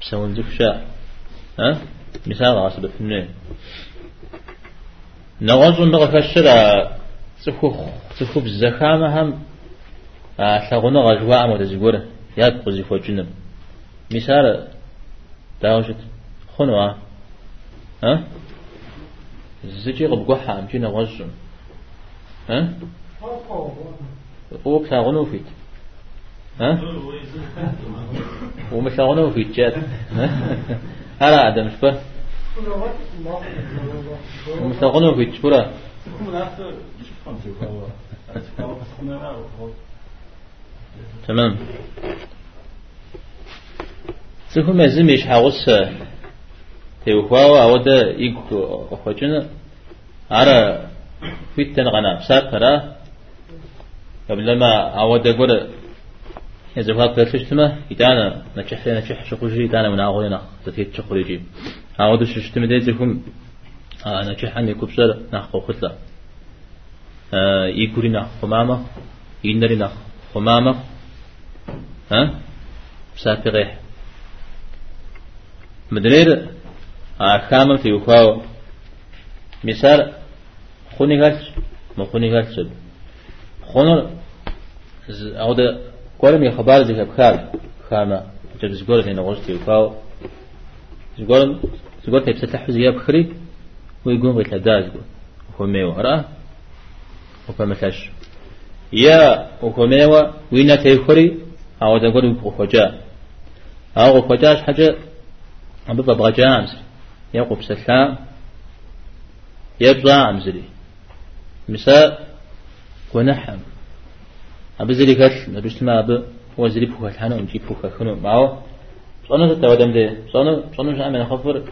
بسون زفشا ها؟ مثال غاسب فنه نغز نغفشر سخوخ سخوف الزخامة هم أحلقنا غجواء مدزقوره ياد قزي فوجنا مثال داوشت خنوا ها؟ زجي غبقوحة أمجينا غزم ها؟ هو بتاغنو فيت. ها؟ ومشاغنو فيت جات هلا عدم شبه ومشاغنو فيت شبرا تمام. سيكون إيش حاوس تيوخوا أودا إيكو أخوجنا على فيت تنغنا بساقرا قبل لما أودا قول إذا فات بلشتما يدانا نجح لنا نجح شقوجي يدانا من أغوينا تتيت شقوجي أودا ششتما دي زيكم نجح عني كبسر نحقو خطلا إيكوري نحقو ماما إنري نحقو ماما ها سافقه مدرير أحكام في وخاو مثال خوني غالش ما خوني غالش خونر أو ده قولم يخبار ذي بخار خامة جب زقول هنا غوش في وخاو زقول زقول تبي ستحوز يا بخري ويقوم بيتلداز هو ميو رأى وفمثلش يا وهو ميو وينا تيخري أو ده قول بخوجا أو خجاش حاجة أبو يقوب سلام يبزا عمزلي مساء ونحم. أبو زلي كتل نبيش ما أبو وزلي بوكا الحنا ونجيب بوكا خنو معه. صنع تتودم ده؟ صنع صنع شو عمل خفر؟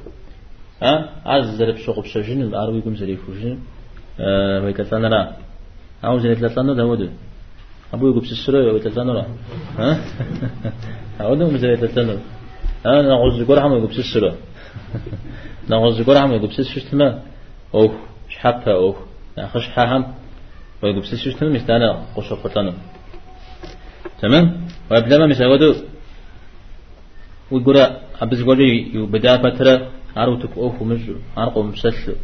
ها؟ عز زلي بشوق بشجن العربي يقوم زلي فوجن أه ويكتلنا لا أو زلي تلتنا ده؟ ودو أبوي يقول بسسرة ويتلتنرا ها؟ أودم مزاي تلتنر أنا نغوز قرح ما يقول بسسرة نغوز قرح ما يقول بسس شتما أوه شحبها أوه نخش حهم ويقول بسس شتما مستانا قش قطنا تمام وقبل ما مسودو ويقول أبز قولي يبدأ فترة عروتك أوه ومجو عرقو مسسل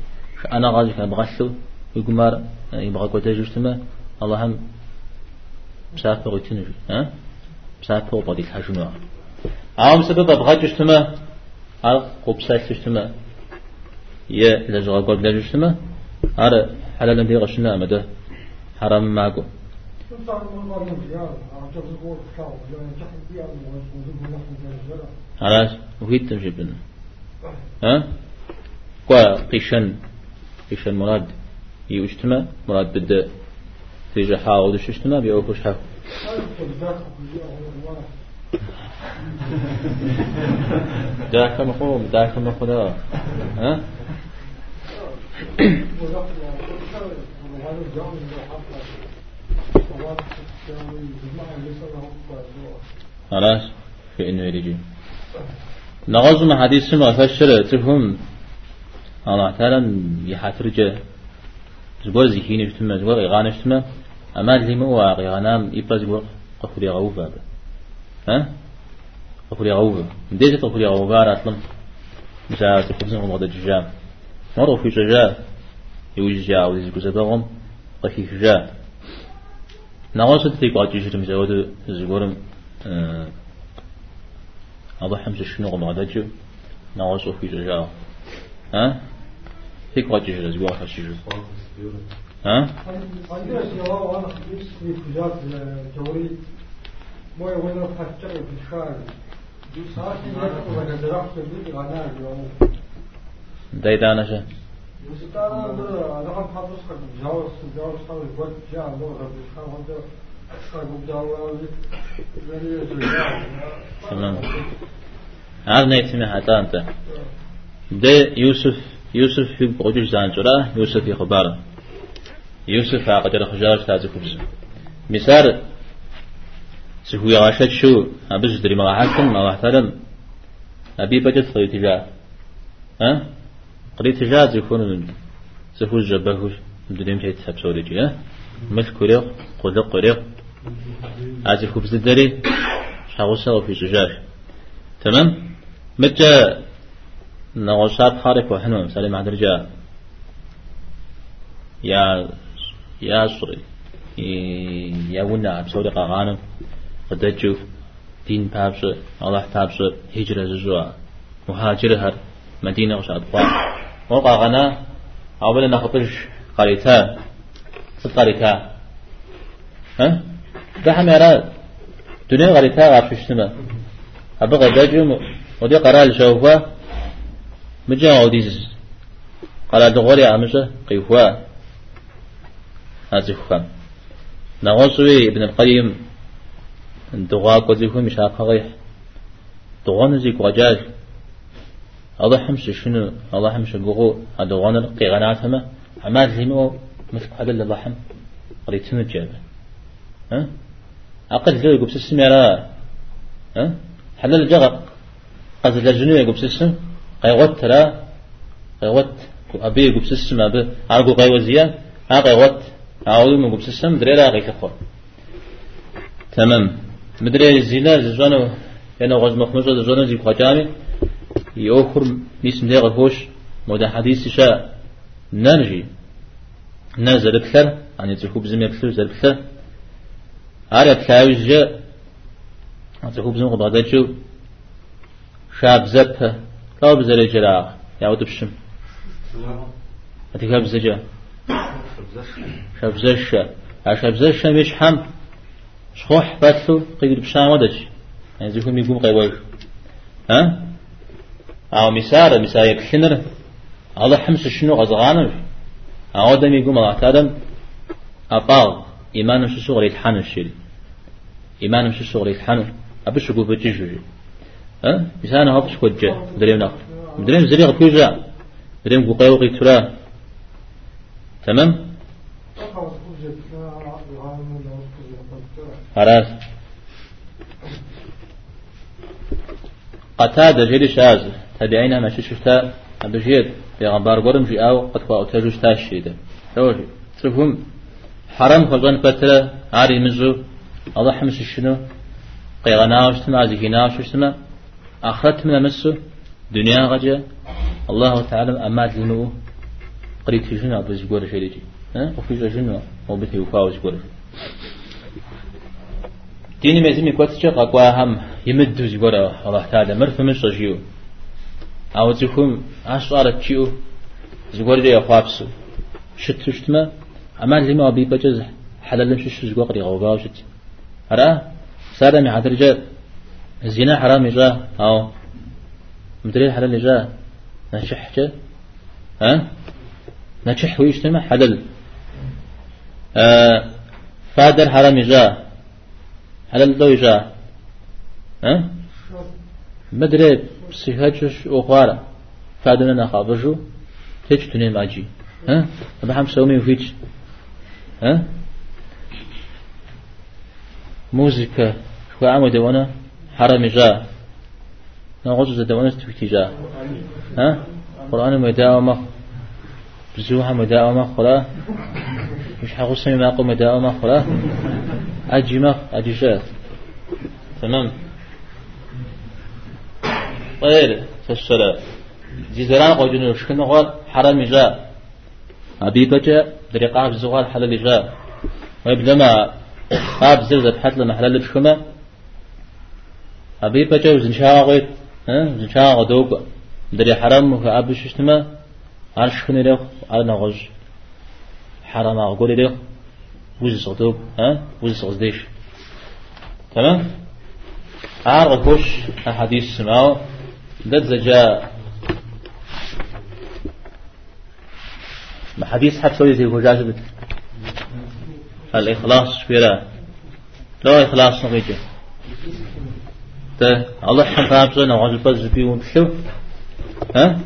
أنا غازي كان بغسل ويقول مار يبغى قوتي جشتما الله هم مسافة غيتنج ها مسافة وبدي الحجنوا عام سبب أبغى جشتما على قبسة جشتما يا لجوا قبل جشتما على حلال دي غشنا مدى حرام معكم خلاص وهيت تجيبنا ها قا قيشن قيشن مراد يجتمع مراد بده تيجي حاول اشتنا بيوفش حق ذاك مقوم ذاك مقدا ها؟ خلاص في إنه يجي نغزم حديث ما فشر تفهم. الله تعالى يحترج زبور زكين اجتماع زبور إغانة اجتماع أما اللي مو واقع غنام يبقى زبور قفل يغوفا ها؟ قفل يغوفا مديت قفل يغوفا راتلم مساعة تخبزن غمضة ججام مروا في ججا يوججا وذي زبور قفي ججا نغصت في قاعد جيشتم زود زبورم أبو حمزة شنو غمضة جو نغصوا في ججا ها؟ في قاعد جيشتم زبور حسيجو ها عندنا سيارة وأنا خبيث في كجات الجوري ما يقولون فتشر في الشارع دي ساعات يقولون لك درافت بيت غناء اليوم دايدانا شا وستارا رقم حافظ خد جاوز جاوز خد الوقت جاء الله رب الشام هذا خد جاوز تمام هذا نيتمي حتى أنت ده يوسف يوسف في بقجوش زانجرا يوسف في خبارة يوسف قدر خجار تازي خبز مسار سهو يغاشت شو؟ أبز دري ما حكم ما واحترم أبي بجت خلي تجاه. ها؟ قري تجاه زيكون سهو الجبه بدريم شيء تحب سوري جي ها؟ مثل كوريق قلق كوريق أزي خبز الدري شاغوسا وفي زجاج تمام؟ متى نغوصات خارق وحنو مثلا مع درجة يا يا صري يا ونا بسوري قاغانم. تشوف دين بابس الله بابس هجرة زجوا مهاجر هر مدينة وش أطفال وقع غنا أولا نخطش قريتا ست قريتا ها؟ ده هم يرى دنيا قريتا غاب شتما أبغى دجم ودي قرال شوفه مجا وديز قال دغوري أمشى قيفوا هذه خام نغوصوي ابن القيم دغا قديكو مش عقاقيح دغان زيك وجاج الله حمش شنو الله حمش قوغو دغان القيغانات هما عمال زيمو مثل هذا اللي لحم قريتنا الجابة ها؟ أقل ذو يقول بسسم ها؟ حلال الجغر قد الجنو يقول بسسم قيوت ترى قيوت أبي يقول بسسم أبي أرجو قيوزيا أقيوت أعوذ من قبس السم دري لا غيك خور تمام. مدري الزنا زوانو أنا غاز مخمسة زوانو زي قجامي يأخر نسم دي غفوش مودا حديث شاء نرجي نزل بثر يعني تخوب زمي بثر زل بثر عارف تلاوي جاء تخوب زمي قبضة جو شاب زبها لا بزل جراغ يعود بشم. أتكاب زجا. شبزشة شبزشة مش حم شخوح باتلو قيد بشام ودج يعني زيكم يقوم قيوش ها؟ أو مسار مسار يكشنر الله حمس شنو غزغانر أو دم يقوم الله تعالى. أطاغ إيمان شو شغل يتحن الشيء إيمان شو شغل يتحن أبش يقول بتجوجي ها؟ مسار هاب شو كوجة. دريم نقل دريم زريغ كوجة دريم قيوق يترا تمام؟ خلاص. قتادة جيد شاز تبعينا ما ششتا بجيد في غبار قرم جي أو قد فاو تجوش تاشيدا روجي شوفهم. حرام خلقان فترة عاري مزو الله حمس شنو؟ قيغنا وشتما زكينا وشتما آخرت من مسو دنيا غجا. الله تعالى أمات لنو قريت في جنة أبو زيقور شيء ها؟ وفي جنة وبته وفاو زيقور ديني مزمي كوتشا قاقوا هم يمدو زيقور الله تعالى مرف من شجيو. أو زيكم أشعر تشيو زيقور دي أخوابسو. شت شتما؟ أما لما أبي بجز حلال شش زيقور قري غوغاو شت هرا سادة مع درجة الزنا حرام جا. أو مدري حلال جا. نشح جا. ها؟ نشح ويجتمع حلال. آه فادر حرام جا. حلال دو جا ها؟ مدري سيهاجش أخوارا فادنا نخابجو تيج تنين ماجي. ها؟ هم سومي وفيتش ها؟ موزيكا. شو عمو دوانا حرمي جا. نغوز دوانا تفكي جا. ها؟ قرآن مداومة بزوها مداومة خلا. مش حقوسني ما قوم مداومة خلا. أجي جات تمام. غير تسلا جزران قوجن شكن غار حرام جاء أبي بجا دريقا بزغال حلال جاء ويبدما قاب زرزة بحث لما حلال بشكما أبي بجا وزنشاء غير زنشاء غدوق دري حرام وكأب ششتما عرش خني ريخ على نغج حرام أقول ريخ وز صدوق ها؟ وز صديش تمام؟ عارف وش أحاديث سماو دد زجاء ما حديث حب سوي زي بت الإخلاص فيرا لا؟ إخلاص نغيجة تا الله حم فابزا نواز البز بيون بشو ها؟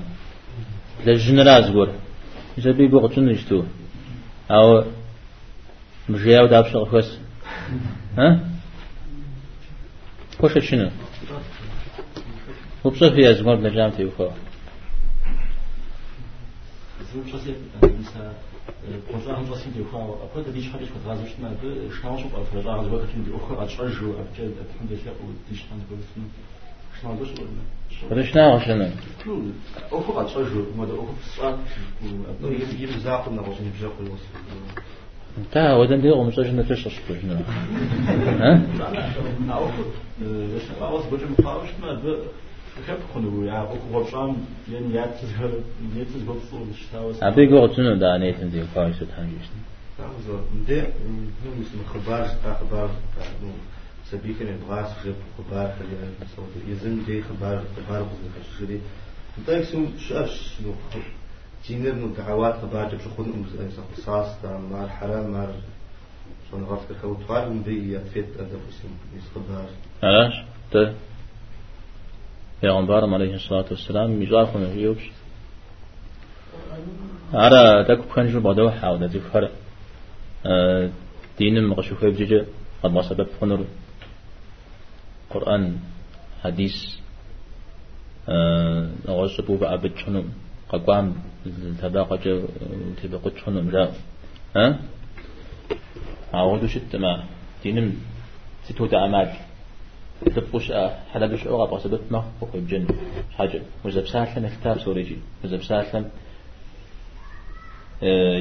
لجن راز قول إذا بي بغتون نجتو أو Мжияв да апшыгы көз. Поша чыны. Упсах я змор на джамте ухо. Projeto de assim de qual a coisa diz rápido que razões não de estão sobre a projeto de qual que de ocorre a trajo a que de fundo de o distan de gosto não não dos não Пришна ошена. Охо а чажу, мода охо са, а то и гиб запад на ошен бжа кулос. Tämä on den diyor olmuş şimdi teşhis tutmuş. Ha? أبي قوة شنو دا نيتن دي فارس تهانجيشن ده هو مثل خبر أخبار سبيك نبغاس خب خبر خلي يزن دي خبر خبر خذ خشري ده يسوم شاش نخب جينر ну دعوات خبر جب شخون أم قصاص تا مار حرام مار شون غفت خوت فارم بي يتفيت أدب اسم يسخبر علاش؟ تا پیغمبرم علیه الصلاة والسلام میجار خونه یوبش على تاكو كان جو بعده حاول ذي فر دين مغشوف بجج قد ما سبب خنر قرآن حديث نغش بو بعبد شنو قام تباقى تبقى شنو جاء ها؟ عودو شت ما دينم ستو تعماد تبقوش حلا بش ما بقو بجن حاجة. وزب سالم كتاب سوريجي. وزب سالم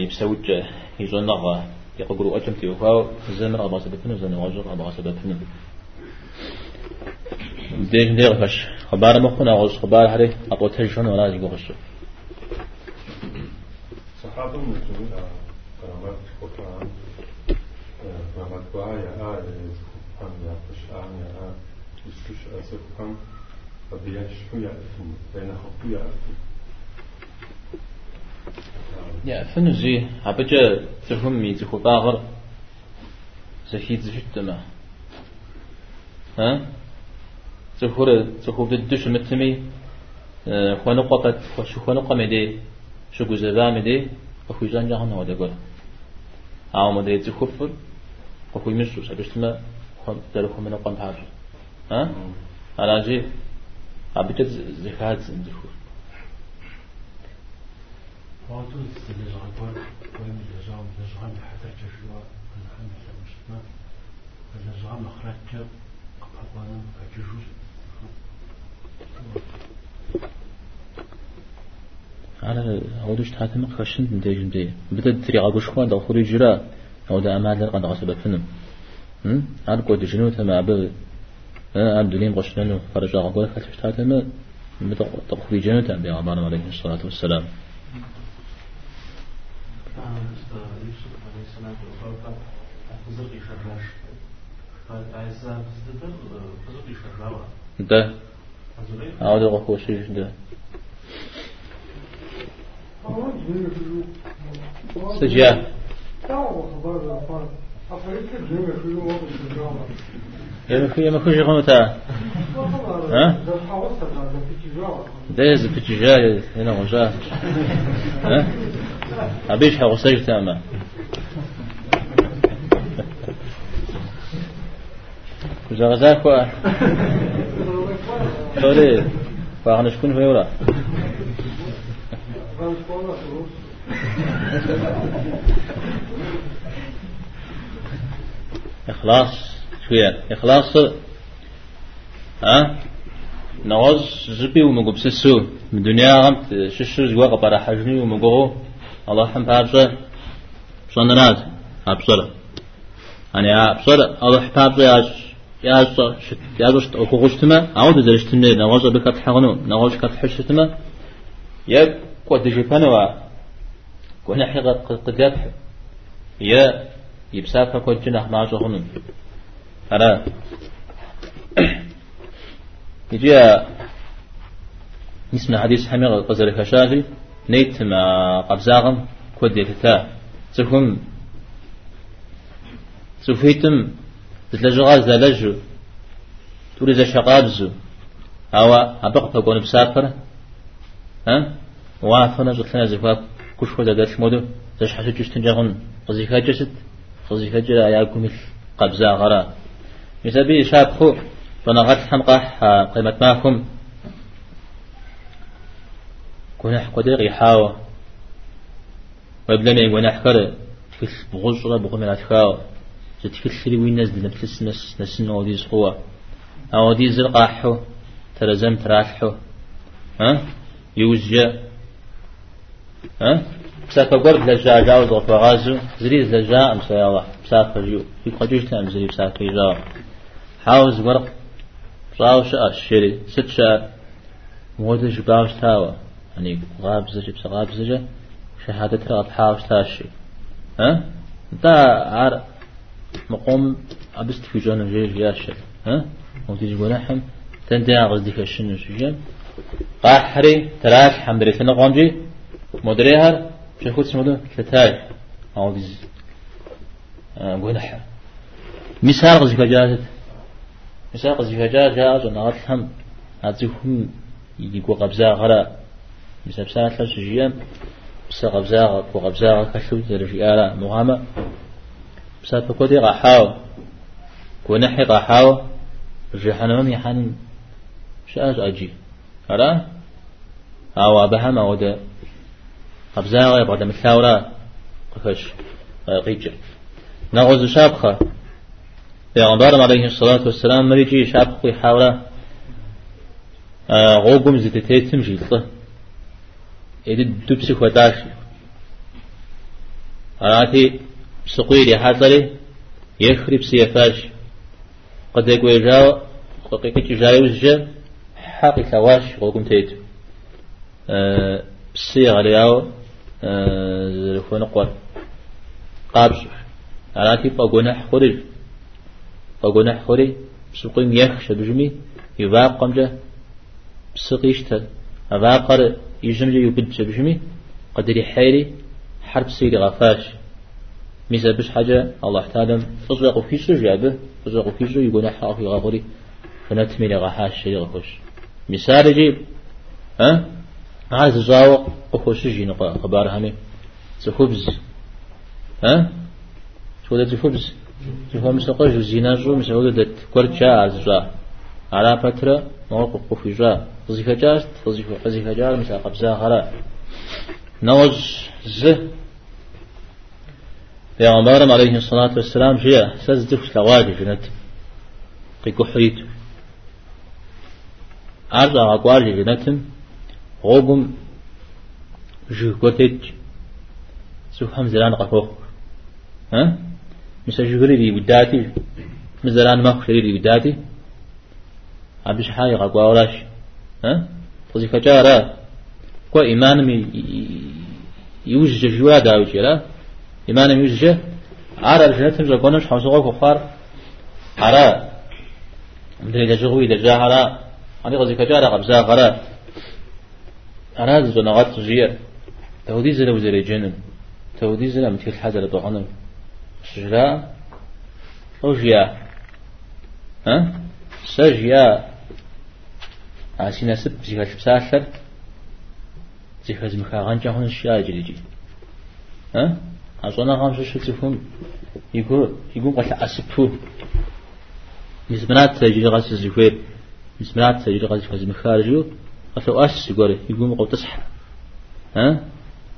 يبسوج يزون نغا يقولوا أجم تيوفاو زمر أبغى سبب فنو زمر واجر أبغى سبب فنو ديش ديغ فش خبار مخنا غوز خبار هري. أبو تجشون ولا يجي صحابة مسلمين كرامات القرآن كرامات بايا آية سبحان يا فشان يا آية يسكش سبحان فبيش شو يعرفون بين خطو يعرفون يا فنو زي هبجا تفهمي تخو باغر زهيد زجت ما ها؟ تخور تخو بدش متمي خوانو قطت وشو خوانو قمدي شو جزبا مدي أخوي جان جهان هو دقول أو مدي تخفر أخوي مشو سبشتما خم تلخو من قم حاجة ها؟ على جي أبجا زكاة زخور وعطوا اللي جربوا وين اللي جاهم اللي جرام حتى تشوا الحمد لله مش ما اللي جرام خرج قبضنا على هودوش تحاتم خشن ديجن دي بدأ تري عقوش خوان دو خوري جرا أو دا أمال قد غصب فنم هم على قد جنو تما أبل عبد الدليم غشنن فرجع عقول خلف تحاتم بدأ تخوري جنو تما عبارة عليه الصلاة والسلام يوسف عليه السلام والسلام الجامعة يا مخي شغل متى ها؟ دايز في التجاه هنا وجاه ها أبيش حق سجل تاما كجا غزاك وا سوري فاغنا شكون في ورا إخلاص شوية إخلاص ها؟ نغز زبي ومقب سسو من دنيا غم ششو زوا قبر حجني ومقو الله حم بابزة صنرات أبصر. أنا أبصر الله حبابزة ياش ياش ياش أكو غشتما أو تدرشتنا نغز بكت حغنو نغز كت حشتما يا قد جبنا كنا حقا قداب يا يبسافا كنت جناح مع جهنم أنا يجي نسمع حديث حمير قزر كشافي نيت مع قبزاغم كود يتتا تفهم سوفيتم تتلجغاز دلجو تريد شقابزو هوا أبقى تكون بسافر ها؟ وافنا جتنا زفاف كش خدا دات مودو زش حسو جستن جاغن قزي فاجست قزي فاجر أياكم قبزا غرا يسبي شاب خو فنغت حمقح قيمة معكم كنا حقدر وبلما يقول نحكر في بغزرة بغم الأتكاوى تتكسري وين نزل نفس نس نسن وديز قوة أو ديز القاحو ترزم تراحو ها؟ يوجه ها؟ بسافة قرب لجا جاوز غفغازو زريز لجا أمسا يا الله بسافة جو في قدوش تام زري بسافة جاو حاوز ورق راوش أشري ست شهر مودج باوش تاوى يعني غاب زجي بس غاب زجي شهادة رغب حاوش تاشي. ها؟ دا عار مقوم أبست في جانا جيج ياشي. ها؟ وتيجي بنحم تندي غزدي كشن شجن قاحري تراك حمدري تنقونجي مدريهر شخوت سمدو ثلاثاي أو ديز بنحم مثال غزي كجازت مثال غزي كجاز جاز ونغط هم. هاتيهم يقو قبزا غرا مثال ساعة لا سجيان بس قبزا وقبزا كشو درجي آلا مغامة. بس فكودي غحاو ونحي غحاو جهنم يحن شاز أجي. أرى أو أبهم أو ده. قبزا يبغى ده مثاورة قفش قيجر نغز شابخة پیغمبر عليه الصلاة والسلام مريجي شابخ يحاوله غوغم زيت تيتم جيلطه إذا دبس وداش أراتي سقيري حاضري يخرب سيفاش قد يقول جاو قيقك جايوز جا. حقي كواش غوغم تيتو أه لياو أه زرفون قوار قابش أراتي بقونح خرج بقونح خرج سقيم يخش بجمي يباب قمجه بسقيشتل أباقر يجمج يبد بجمي قدري حيري حرب سيري غفاش. ميزا بش حاجة. الله تعالى أزرق في شو جابه. أزرق في شو يقول حق في غفري فنتمي لغحاش شيء غفوش. مثال جيب ها؟ عايز زاوق أخوش جي نقا خبار همي تخبز ها؟ شو ده تخبز تفهم مسقى جو زيناجو مسقى ده كورت شا عايز زا على فترة موقف قفي جا. وظيفة جاست وظيفة جار مثل قبزا غلا نوز ز. پیغمبرم عليه الصلاة والسلام جاء سزدف لواجه جنت. قيكو حريت أرجع أقوال جنتم. غوبم جو قتج سوحم زلان قفوق ها؟ مثل جغري دي بداتي مزلان ما خشري دي بداتي عبش حاجة قواولاش ها؟ وظيفة جارة كو إيمان مي يوجد جوا داوي لا؟ إيمان مي يوجد عرى الجنة جاكونش حوسوغا كفار عرى مدري دجغوي دجا عرى عندي وظيفة جارة قبزا غرى أنا زنغات جير تودي زلو زري جنن. تودي زلو مثل حاجة لطغنم شجرا أوجيا ها؟ سجيا. عسينا سب زيها شبساشر زيها زمخاغان جاهون الشيا جريجي ها؟ أصلا خمسة شتفهم يقول يقول قلت أسبه مسمنات تجري غاس زيفير مسمنات تجري غاس فزم خارجو أفو أس يقول يقول قلت تصح ها؟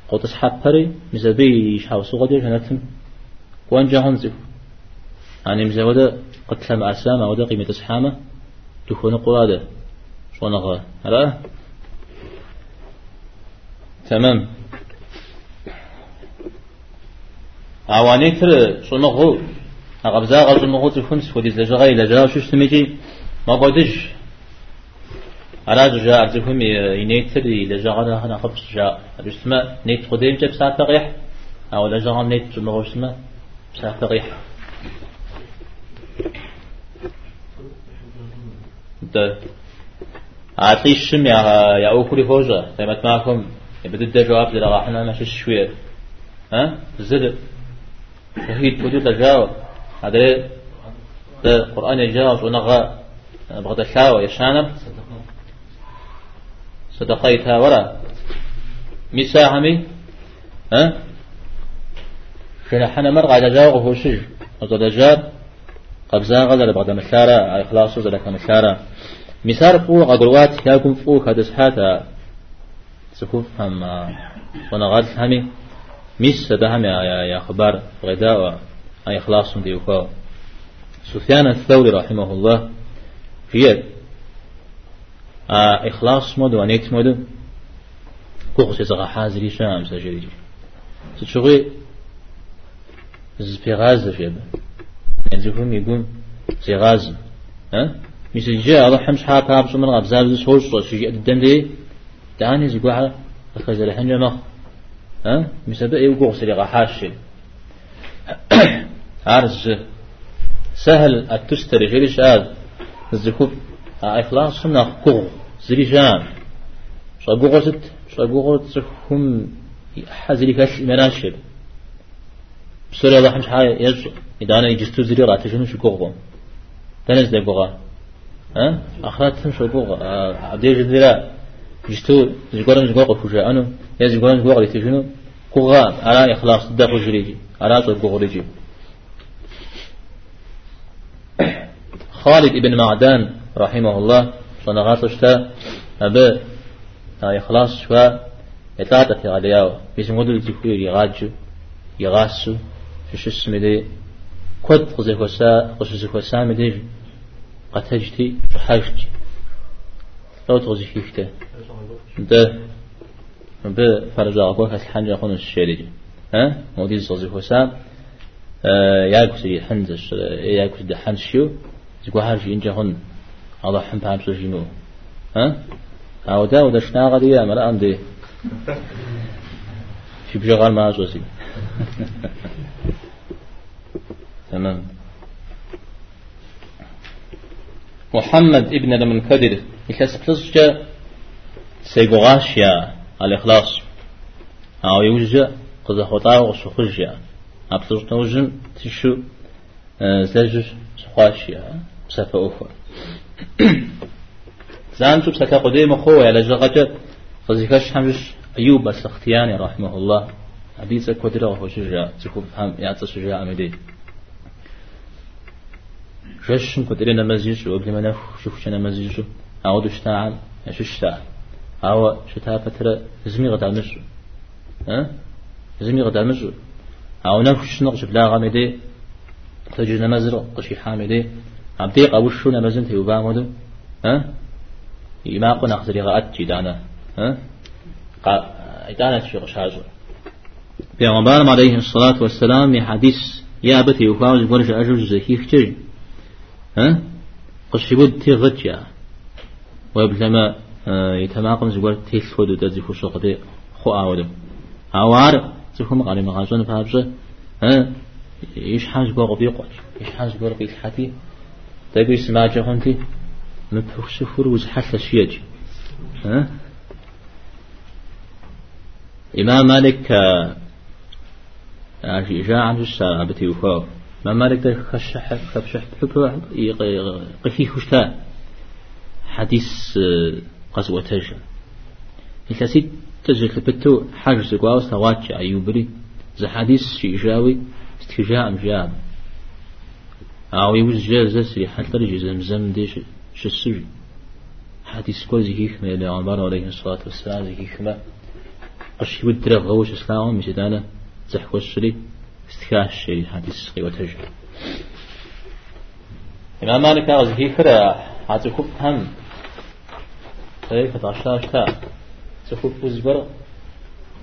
قلت تصح بري مزبي يشحاو صغدي جنتم وأن جاهون زيف يعني مزوده قتل مع سامة وده قيمة أصحامة تكون قرادة. شو نغى هلا؟ تمام. أواني ترى شو نغو أقبزا غزو نغو تكون سودي لجغاي لجغا شو شتميجي ما قدش على جاء عزفهم ينيتر لجغا هنا خبص جاء الاسماء نيت قديم جاب ساعة تقيح أو لجغا نيت نغو اسماء ساعة تقيح ده عطي الشم يا يا هوجا لما معكم يبدأ جواب للا راحنا ماشي شوية ها زد شهيد بدو تجاو هذا ده القرآن يجاوز ونغى بغدا شاوى يشانم صدقيتها ورا مساهمي ها؟ شنحنا مرغى جاوغ هو شج. وقد جاب قبزا غزل بغدا مشارة. إخلاص زلك مشارة. مسار فو أقروات ياكم فو كدس حاتا سكوف هم ونغاد همي. ميس سبهم يا يا خبر غداء أي إخلاص ديوكو سفيان الثوري رحمه الله. في إخلاص مود ونيت مود كوخس يزغى حازري شام سجري تشغي زبيغاز فيبا يعني زفهم يقول زيغاز. ها؟ مثل جاء الله حمش حاب حاب شو من غبزاب زس هوش صوت شيء الدم دي. داني زقوعة أخذ الحين مخ. ها؟ مثل بقى يوقع سريغة حاشي عارس سهل التستري غير شاد الزكوب إخلاص سنة قوغ زري جام شو قوغ ست شو قوغ تسهم حزري كاش مناشر. بسوري الله حمش حاجة يجو إذا أنا يجستو زري راتشنو شو قوغ تنز ده قوغ ها؟ أخذتهم شو قوغ عبدي جدلا جستو زقورن زقوغ كوجا أنا يا زقورن زقوغ لتشنو قوغ على إخلاص دخل جريجي. على شو قوغ ريجي. خالد ابن معدان رحمه الله صنغات اشتا أبا إخلاص شوا يتعطى في غلياو بيسم ودل تكوير يغاجو يغاسو شو اسمه دي كود قزيك وسا قصصك وسا مدي قتجتي حاجتي لو تغزي كيفته ده ب فرجع أقول هس الحنجة خون الشيء ها مودي زوزي وسا ياكسي حنزش ياكسي ده حنشيو زكو هارجي إنجا هون الله حم بام سجينو ها؟ أو دا ودا شنا غادي يا مرا عندي في بجغال ما زوزي تمام. محمد ابن المنكدر يكسبتش سيغوغاش يا الإخلاص أو يوجد قد خطا وسخرج يا أبتش توجن تشو زلج سخاش يا بسفة أخرى. زان شو بسكا قديم أخوة على جغجة فزيكاش حمش أيوب السختياني رحمه الله. حديث كدرة وهو شجاع. تكون فهم يعطي شجاع مدي جشم كدرة نمزيج وقبل ما نف شوف شنا مزيج أو دشتاعل ششتاع أو شتاع فترة زمي غدا مش ها؟ زمي غدا مش أو نف شنق جبلا غمدي تجي نمزر قشي حامدي. عبدي قوشو نمزن تيوبا مدو ها؟ يما قنا خزري غات جدانا ها؟ قا إدانا تشيغ شاجر پیغمبر عليه الصلاة والسلام من حديث يا بتي وفاوز برج أجل زكي فتر ها؟ قشبود تغتيا ويبلما يتماقم زغور تيسفود دزي فشق دي خو آود أوار زخم قال مغازون فابزة ها؟ إيش حاج بوغ بيقوش إيش حاج بوغ تقول سماع جهنتي مبهوش فروز حتى شيج ها؟ إمام مالك جاء عن الساعة بتي وفاو ما مالك ده خشح خشح بحب قفي خشتا حديث قصوة تجا التسيد تجل بتو حاجة سقوا سواتش أيوبري ذا حديث شيء جاوي استجاء مجاب. أو يوز جاز سري حتى رجي زمزم ديش شسوج حديث كل زي حكمة لعمر عليه الصلاة والسلام زي حكمة قش يود غوش إسلام مشدانا زحوش شري استكاش شيء حديث قوة تجل إمام مالك أغز هي فرع حتى كوب هم. كيف تعشاش تا تكوب وزبر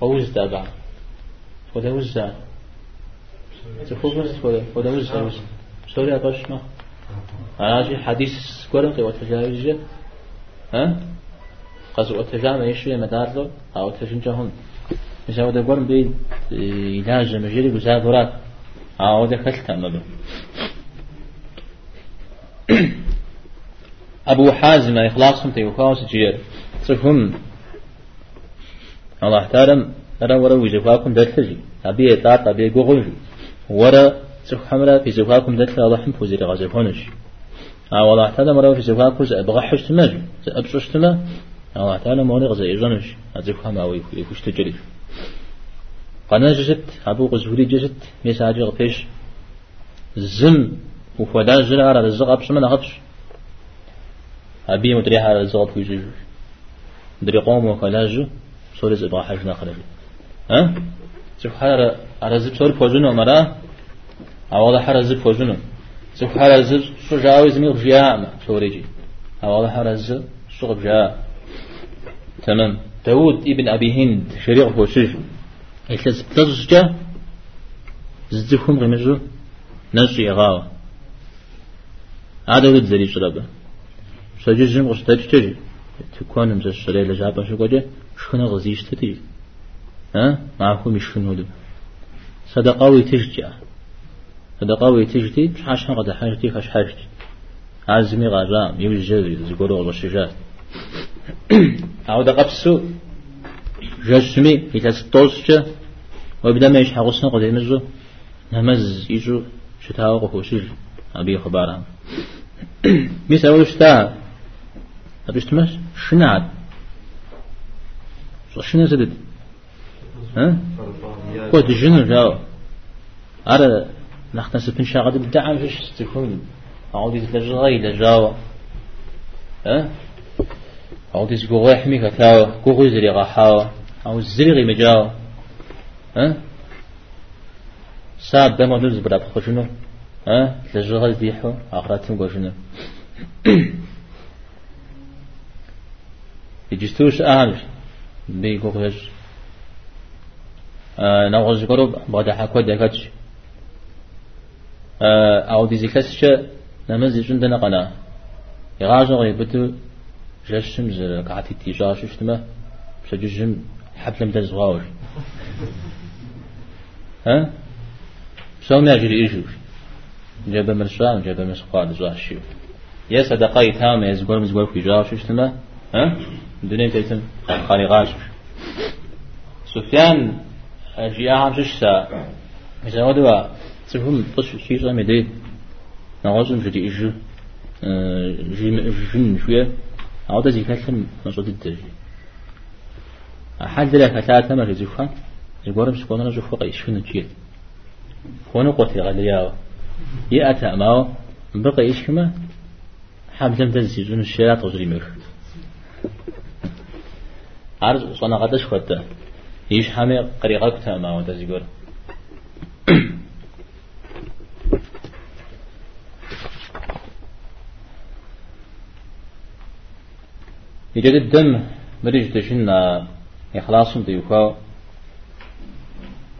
أوز تابع وده وزع تكوب وز وده وده وزع وز سوري أباش ما أنا أجي حديث كورم قوة تجاوز ها؟ قصو تجامع يشوي مدار أو تجنجهم مثلا وده قرن بي علاج مجري بزادورات أو ده خلتا مبا أبو حازم إخلاصهم تيوخاوس جير. صفهم. الله تعالى أنا ورا وجفاكم دلتجي. أبي إطاعت أبي قغل ورا صف حمرا في دلت الله حم فوزي لغازفونش أو الله تعالى مرة في زفاكم أبغحش تماج أبشش تما الله تعالى موني غزا إيجانش أزفهم أو يكوش تجري قنا جزت أبو غزوري جزت ميساجي غفيش. زم وفدا جل على الزق أبش من أغبش. أبي مدري على الزق في جيج دري قوم وكلاج سوري زبا حاج نخرج ها سبحان على على زب سوري فوزنا مرا. أولا حر زب فوزنا سبحان زب شو جاوي زمي رجيا سوري جي أولا حر زب شو رجيا تمام. داود ابن أبي هند شريع فوسج إتلز بتزجة زدكم غمجو نجي غاوة هذا ولد زري شربه جم غش تجي تكون مز الشري لجابة شو قجة شخنا غزيش تتي ها؟ معكم دو صدقاوي تججع صدقاوي تجتي حاش قد حاجتي خش حاجتي؟ عزمي غرام يوجد زقولوا والله شجاع أو دقبسو جسمي يتستوسجة وبدا ما يشحق السنة قد يمزو نمز يجو شتاو قفوشيج أبي خبارها ميس أول شتا أبيش تمش شنعد شنو زدد ها؟ قد جنو جاو. أرى نحن سبن شاغد بدعم فيش تكون أعود يتلجغي لجاو ها؟ أعود يسقو غيحمي كتاو قوغي زري غاحاو أو زري مجاو ها؟ ساب دم ونوز براب خشنو ها؟ تلجغي ديحو. آخراتهم قوشنو يجستوش أهل بيقوغيش آه نوغز قرب بعد حكوة دكاتش أو دي زكاسش نمز جندنا قنا. يغاجو غيبتو جشم زر قعتي تيجا شفتما بسججم حبل مدى زغاور ها؟ سو ما جري إيجوش جاب مرشان جاب مسقال زواش شيو يا صدقاي تام يزغور مزغور في جا شفتما ها؟ دنيا تيتم قاني غاش سفيان أجيا هم ششتا مثلا ودوا تفهم بس شيء زي مدي نعوزم جدي إيجو جي جن شوية عودة زي كلام نصوت الدرجة أحد ذلك ثلاثة ما جزوفا يقول مش كنا نجوف فوق يشفون الجيل كونوا قتل غلياو يأتى ماو بقى يشكما حمزة تزيزون الشارع تجري مر عرض صنع قدش خدته يش حمي قريقة كتا ماو تزيقول يجد الدم مريج تشنا إخلاصهم ديوكا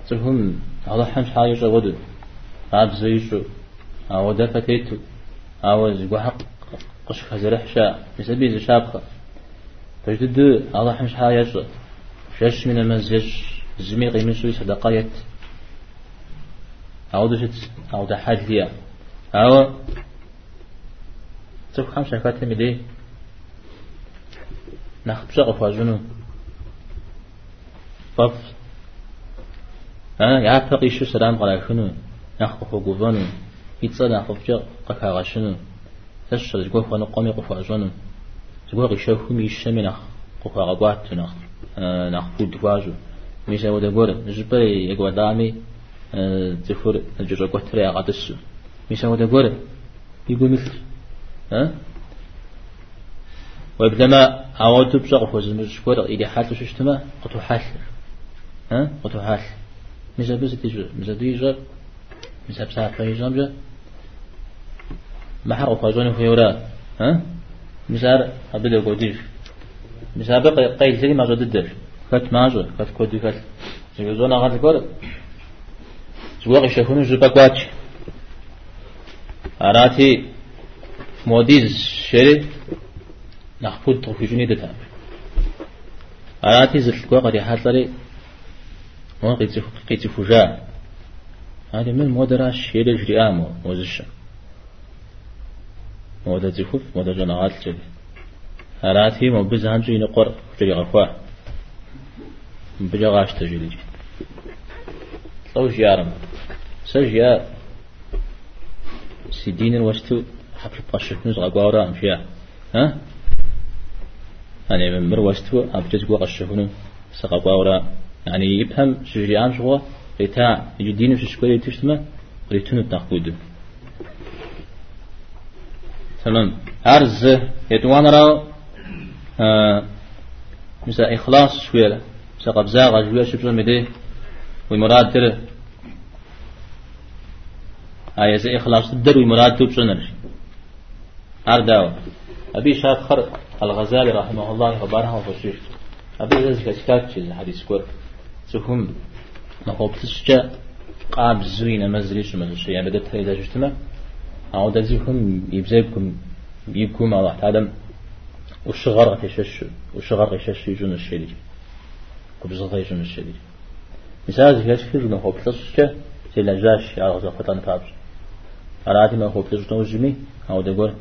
تفهم الله حمش حاجة غدو عاب زيشو أو دفتيتو أو زيقو حق قش خزرح شا يسبي زشابخة. تجد الله حمش حاجة شش من المزج زمي قيمسوي صدقايت. أو دشت. أو دحاج ليا أو تفهم شكاتهم ليه نخبش غفاجنو فف ها يعتقي شو سلام قال شنو؟ نخبخ قوفانو يتصنع خفجة قكا غشنو. تشر زقوه خوانا قومي قفا جونو زقوه غشوه ميشمي نخ قفا غبات نخ. نخ بود واجو ميشا ودا غور جبري يقوى دامي تفور نجر قوتري أغادسو ميشا ودا غور يقول مثل ها ويبدما عوض بشغف وزمش كورا إذا حال ششتما قطو حال. ها؟ قطو حال. ميزا بس تيجي ميزا ديجا ميزا بسا فايجا بجا ما حق فاجون في ورا ها؟ ميزا أبدا قديش ميزا بقى قيل سري ما جدد فت ماجو فت كودي فت زونا غاد كور زواق جبا قواتش. أراتي موديز شري نخفض في جنيد تام أراتي زلت قد يحصل ما قيت فجاء هذه من مودرا شيل جري آمو وزش مودا زفوف مودا جناعات جري أراتي مو بزهان جي نقر جري غفوا بجا غاش تجري جي صوش يارم سجيا سيدين الوستو حفل قشف نزغ قاورا مشيا ها؟ يعني من مروستو أبجد قوا قشفنو سقا قاورا يعني يفهم شجيان شغوا ريتا يجدين في شكوى يتشتما ريتونو تنقود تمام عرز يتوان راو آه مثلا إخلاص شوية. مثلا قبزاغ شوية شبزا مدي ومراد تره آية إخلاص تدر ومراد تبصنر أرداو أبي شاكر الغزالي رحمه الله وبارها وفشيش أبي ذلك كتاب شيء حديث كور؟ سهم ما هو بتشجع؟ قاب زوينة مزريش مزريش يعني بدأت إذا جتنا أو دزيكم يبزيكم يبكم على تعلم وشغر يشش وشغر يشش يجون الشديد كبزغ يجون الشديد مثال زي كذا في هو بتشجع؟ زي لجاش على غزال فتان فابس أرادي ما هو بتشجع وجمي أو دقول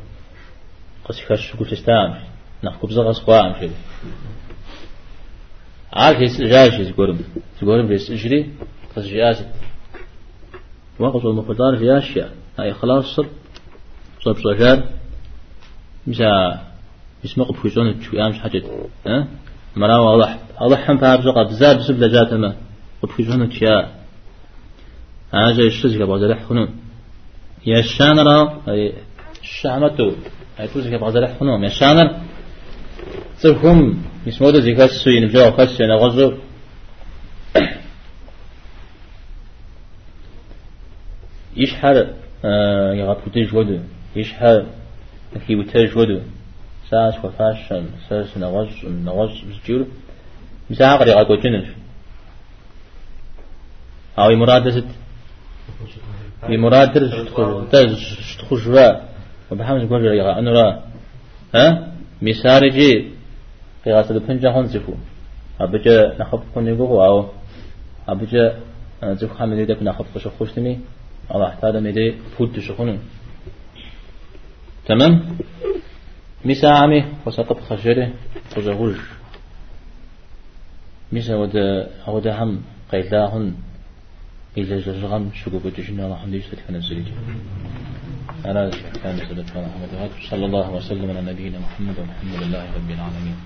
قصي خش كل تستعمل نحكو بزغ أسقام شديد عارف هيس جاش يقولون يقولون بس اجري قص جاز وقت المفضل في أشياء هاي خلاص صب صب صجار مسا اسمه قب فيشون شوي أمش حاجة ها مرا واضح واضح هم فار زقا بزاد بسب لجات ما قب فيشون تشيا أنا جاي الشزك بعد لحخنون يا الشانرا أي الشامتو أي توزك بعد لحخنون يا الشانر تفهم يسموده زي كاسو ينبجاو كاسو ينغزو يشحر يغطوتي ودو يشحر كي وتاج ودو ساس وفاشن ساس نغز نغز بسجور مساعة قد يغاقو جنش أو مراد زد بمراد تز شتخش را وبحمد قول يغا أنو را ها؟ مسارجي قياسة بنجا هون زفو. أبجا نخف كون يقو أو أبجا زفو حمد يدك نخف قش خوشتمي الله تعالى مدي فود شخون تمام؟ مسا عمي وسقط خشره خزغوج مسا ودا ودا هم قيلاهن إذا جرغم شكو بتجنا الله حمد يشتك نزلي أنا كان سبت محمد صلى الله وسلم على نبينا محمد ومحمد الله رب العالمين.